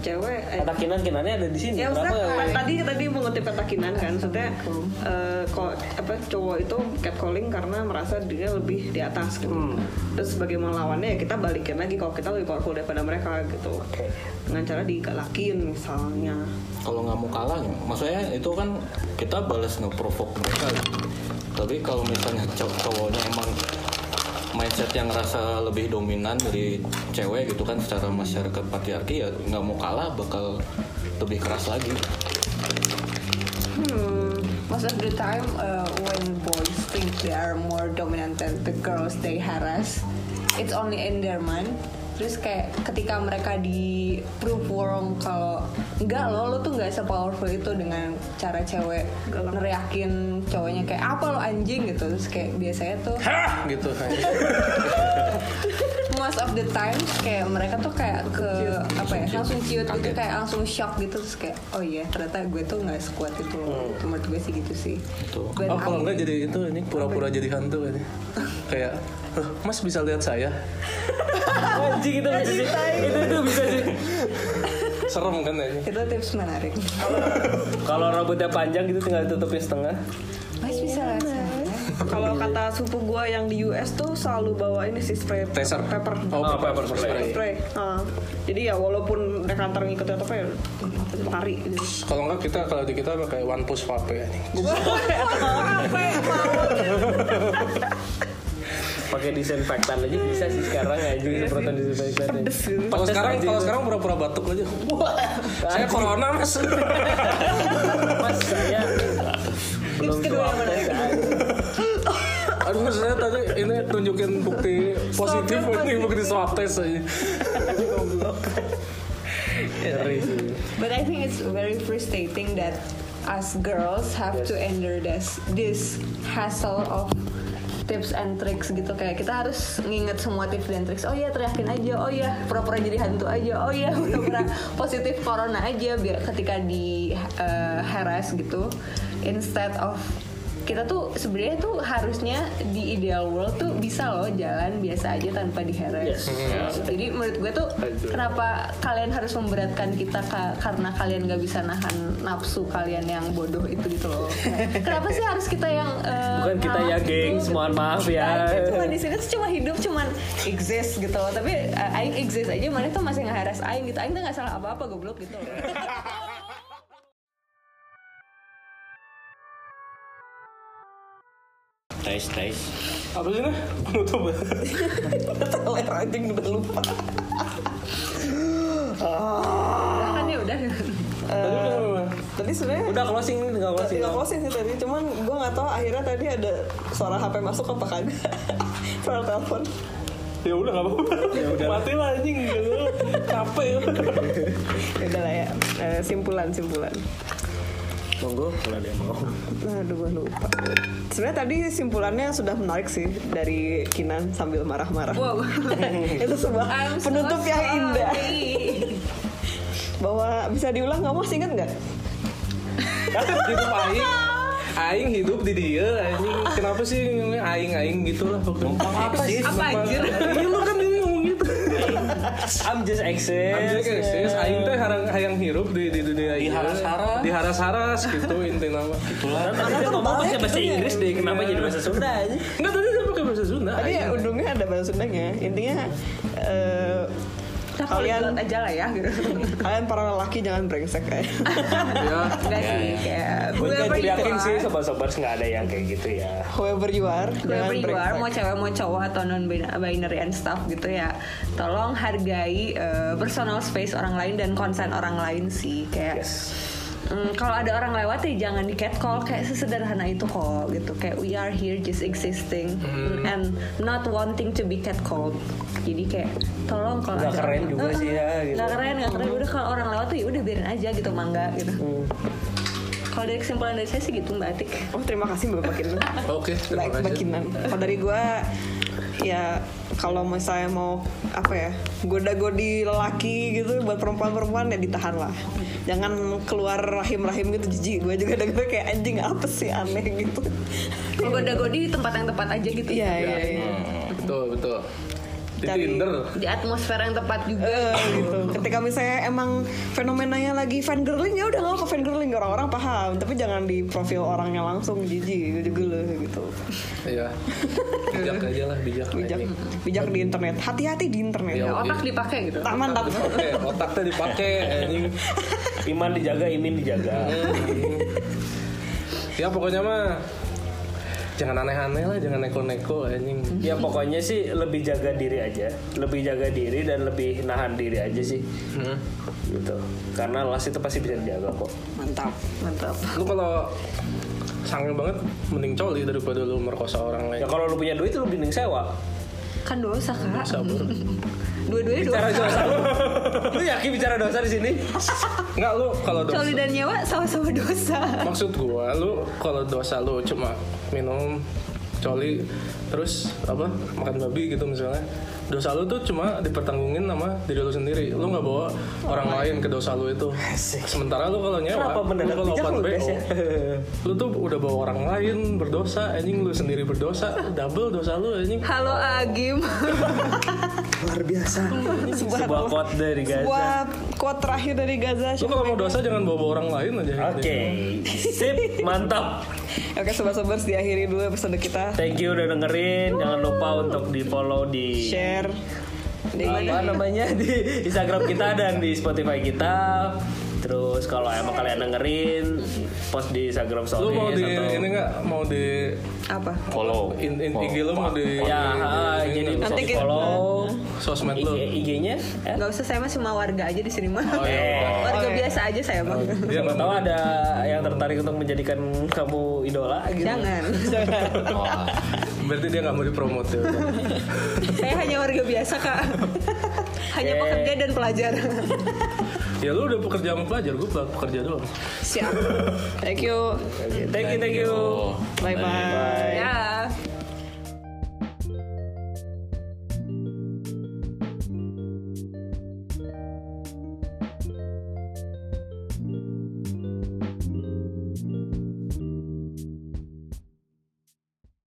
cewek eh, Kata kinan kinannya ada di sini. ya Kenapa? nggak- tadi tadi mengutip kata kinan kan maksudnya eh, kok apa cowok itu catcalling karena merasa dia lebih di atas gitu Hmm. terus sebagai melawannya ya kita balikin lagi kalau kita lebih powerful daripada mereka gitu Oke. dengan cara digalakin misalnya kalau nggak mau kalah maksudnya itu kan kita balas nge-provoke mereka tapi kalau misalnya cow- cowoknya emang mindset yang ngerasa lebih dominan dari cewek gitu kan secara masyarakat patriarki ya nggak mau kalah bakal lebih keras lagi. Most of the time uh, when boys think they are more dominant than the girls they harass it's only in their mind terus kayak ketika mereka di prove wrong kalau enggak lo lo tuh nggak sepowerful itu dengan cara cewek neriakin cowoknya kayak apa lo anjing? gitu. Terus kayak biasanya tuh hah! Gitu most of the time kayak mereka tuh kayak ke apa ya langsung ciut gitu kayak langsung shock gitu terus kayak oh iya ternyata gue tuh nggak sekuat itu loh. Menurut gue sih gitu sih. But oh kalau enggak jadi itu ini pura-pura jadi hantu ini kayak "Hah, mas bisa lihat saya? Anjing itu bisa sih. Itu itu bisa sih. serem kan ini itu tips menarik. Kalau rambutnya panjang gitu tinggal tutupnya setengah. mas kalau kata sepupu gua yang di US tuh selalu bawa ini sih spray Taser. pepper. Oh, Oh, pepper pepper spray. spray. Ah, jadi ya walaupun mereka antar ngikutin atau apa ya lari gitu. kalau enggak kita kalau di kita pakai one push vape ya nih Pakai disinfektan aja bisa sih sekarang aja. Semprotan disinfektan. kalau sekarang kalau sekarang pura-pura batuk aja. Saya corona mas. Mas saya belum kedua yang saya tadi ini tunjukin bukti positif ini bukti swab test aja. But I think it's very frustrating that us girls have to endure this this hassle of tips and tricks gitu. Kayak kita harus nginget semua tips dan tricks. Oh iya teriakin aja. Oh iya pura-pura jadi hantu aja. Oh iya pura-pura positif corona aja. Biar ketika di uh, harass gitu instead of kita tuh sebenarnya tuh harusnya di ideal world tuh bisa loh jalan biasa aja tanpa diheres. Yes. Jadi menurut gue tuh kenapa kalian harus memberatkan kita ka- karena kalian gak bisa nahan nafsu kalian yang bodoh itu gitu loh. Kenapa sih harus kita yang eh, Bukan kita ya, gengs. gitu? Mohon maaf ya. Aja cuma di sini tuh cuma hidup cuman exist gitu loh. Tapi uh, aing exist aja mana tuh masih ngeheres aing gitu. Aing tuh nggak salah apa-apa goblok gitu loh. tes tes Apa sih nih? Penutup ya? Teler anjing udah lupa. Udah kan ya udah. Tadi udah ngomong. Tadi sebenarnya Udah closing nih, tinggal closing. Tinggal closing sih tadi, cuman gue nggak tahu akhirnya tadi ada suara HP masuk apa kagak. suara telepon. Ya udah gak apa-apa. Mati lah anjing gitu. Capek. Ya udah lah ya. Eh, simpulan simpulan. Monggo kalau ada yang mau. Aduh gue lupa. Sebenarnya tadi simpulannya sudah menarik sih dari Kinan sambil marah-marah. Wow. Itu sebuah I'm so penutup yang sorry. indah. Bahwa bisa diulang nggak mau ingat nggak? hidup aing. Aing hidup di dia anjing. Kenapa sih ngomongnya aing-aing gitu lah apa sih? Apa anjir? I'm just exist. Ambil eksis, aing teh harang hayang hirup di di dunia Di haras-haras. Di haras-haras gitu inti nama. itulah Tadi dia ngomong pakai bahasa gitu ya. Inggris deh, kenapa jadi bahasa Sunda aja? Enggak tadi dia pakai bahasa Sunda. Tadi ya ujungnya ada bahasa Sundanya. Intinya eh, Kita Kalian- kalian aja lah ya gitu. kalian para lelaki jangan brengsek ya. Ya. Enggak sih kayak Gue yakin sih sobat-sobat nggak ada yang kayak gitu ya. Whoever you are, Whoever you are, mau cewek mau cowok atau non binary and stuff gitu ya, tolong hargai eh, personal space orang lain dan konsen orang lain sih kayak. Yes. Mm, kalau ada orang lewat ya jangan di catcall kayak sesederhana itu kok gitu kayak we are here just existing and not wanting to be catcalled jadi kayak tolong kalau Nggak ada keren orang- juga Eh, sih ya, gitu. nggak keren nggak keren udah kalau orang lewat tuh ya udah biarin aja gitu mangga gitu kalau dari kesimpulan dari saya sih gitu mbak Atik Oh terima kasih Mbak Kinan. Oke, terima Mbak Mbak kasih. Kinan. Kalau dari gue ya kalau misalnya mau apa ya goda-godi lelaki gitu buat perempuan-perempuan ya ditahan lah. Jangan keluar rahim-rahim gitu jijik. Gue juga dengar kayak anjing apa sih aneh? gitu. Kalau goda-godi di tempat yang tepat aja gitu iya iya iya. Betul, betul. Di Cari- di atmosfer yang tepat juga Eh, gitu. Ketika misalnya emang fenomenanya lagi fan girling ya udah nggak apa fan girling orang-orang paham, tapi jangan di profil orangnya langsung jijik juga loh gitu. Iya. Bijak aja lah, bijak. Bijak, anjing. bijak di internet. Hati-hati di internet. Iya. Ya, otak dipakai gitu Tak mantap. Oke, otaknya dipakai. Iman dijaga, imin dijaga. Ya pokoknya mah jangan aneh-aneh lah, jangan neko-neko anjing. ya pokoknya sih lebih jaga diri aja, lebih jaga diri dan lebih nahan diri aja sih. Hmm. Gitu. Karena las itu pasti bisa dijaga kok. Mantap. mantap Lu kalau sange banget mending coli daripada lu merkosa orang lain. Ya kalau lu punya duit lu mending sewa. kan dosa kak Sabar. dua-duanya Bicara dosa dosa lu. lu yakin bicara dosa di sini? Enggak lu kalau dosa. coli dan nyewa sama-sama dosa Maksud gua lu kalau dosa lu cuma minum coli terus apa makan babi gitu misalnya dosa lu tuh cuma dipertanggungin sama diri lu sendiri lu nggak bawa orang lain ke dosa lu itu sementara lu kalau nyewa Kenapa lu kalau open lu, BO, ya? lu tuh udah bawa orang lain berdosa anjing lu sendiri berdosa double dosa lu anjing halo Agim Luar biasa. Sebuah, Sebuah quote dari Gaza. sebuah quote terakhir dari Gaza. lu kalau mau dosa jangan bawa, bawa orang lain aja Oke, sip, mantap. Oke sobat-sobat diakhiri dulu episode kita. Thank you udah dengerin. Jangan lupa untuk di follow di Share. Di apa namanya? Di Instagram kita dan di Spotify kita. Terus kalau emang kalian dengerin, post di Instagram lu stories mau di atau ini nggak? Mau di apa? Follow. In, in, IG lu mau di ya, di- jadi di- Nanti di kita- follow. Sosmed lu. IG, IG-nya. Eh? nggak usah saya mah cuma warga aja di sini mah. Oh, iya. warga Oh, iya. biasa aja saya mah. Dia Siapa nggak tahu ada yang tertarik untuk menjadikan kamu idola gitu. jangan berarti dia nggak mau dipromot ya saya hanya warga biasa kak hanya Oke. pekerja dan pelajar ya lu udah pekerja sama pelajar gue pekerja doang Siap. Thank you. Thank you, thank you. Bye bye. ya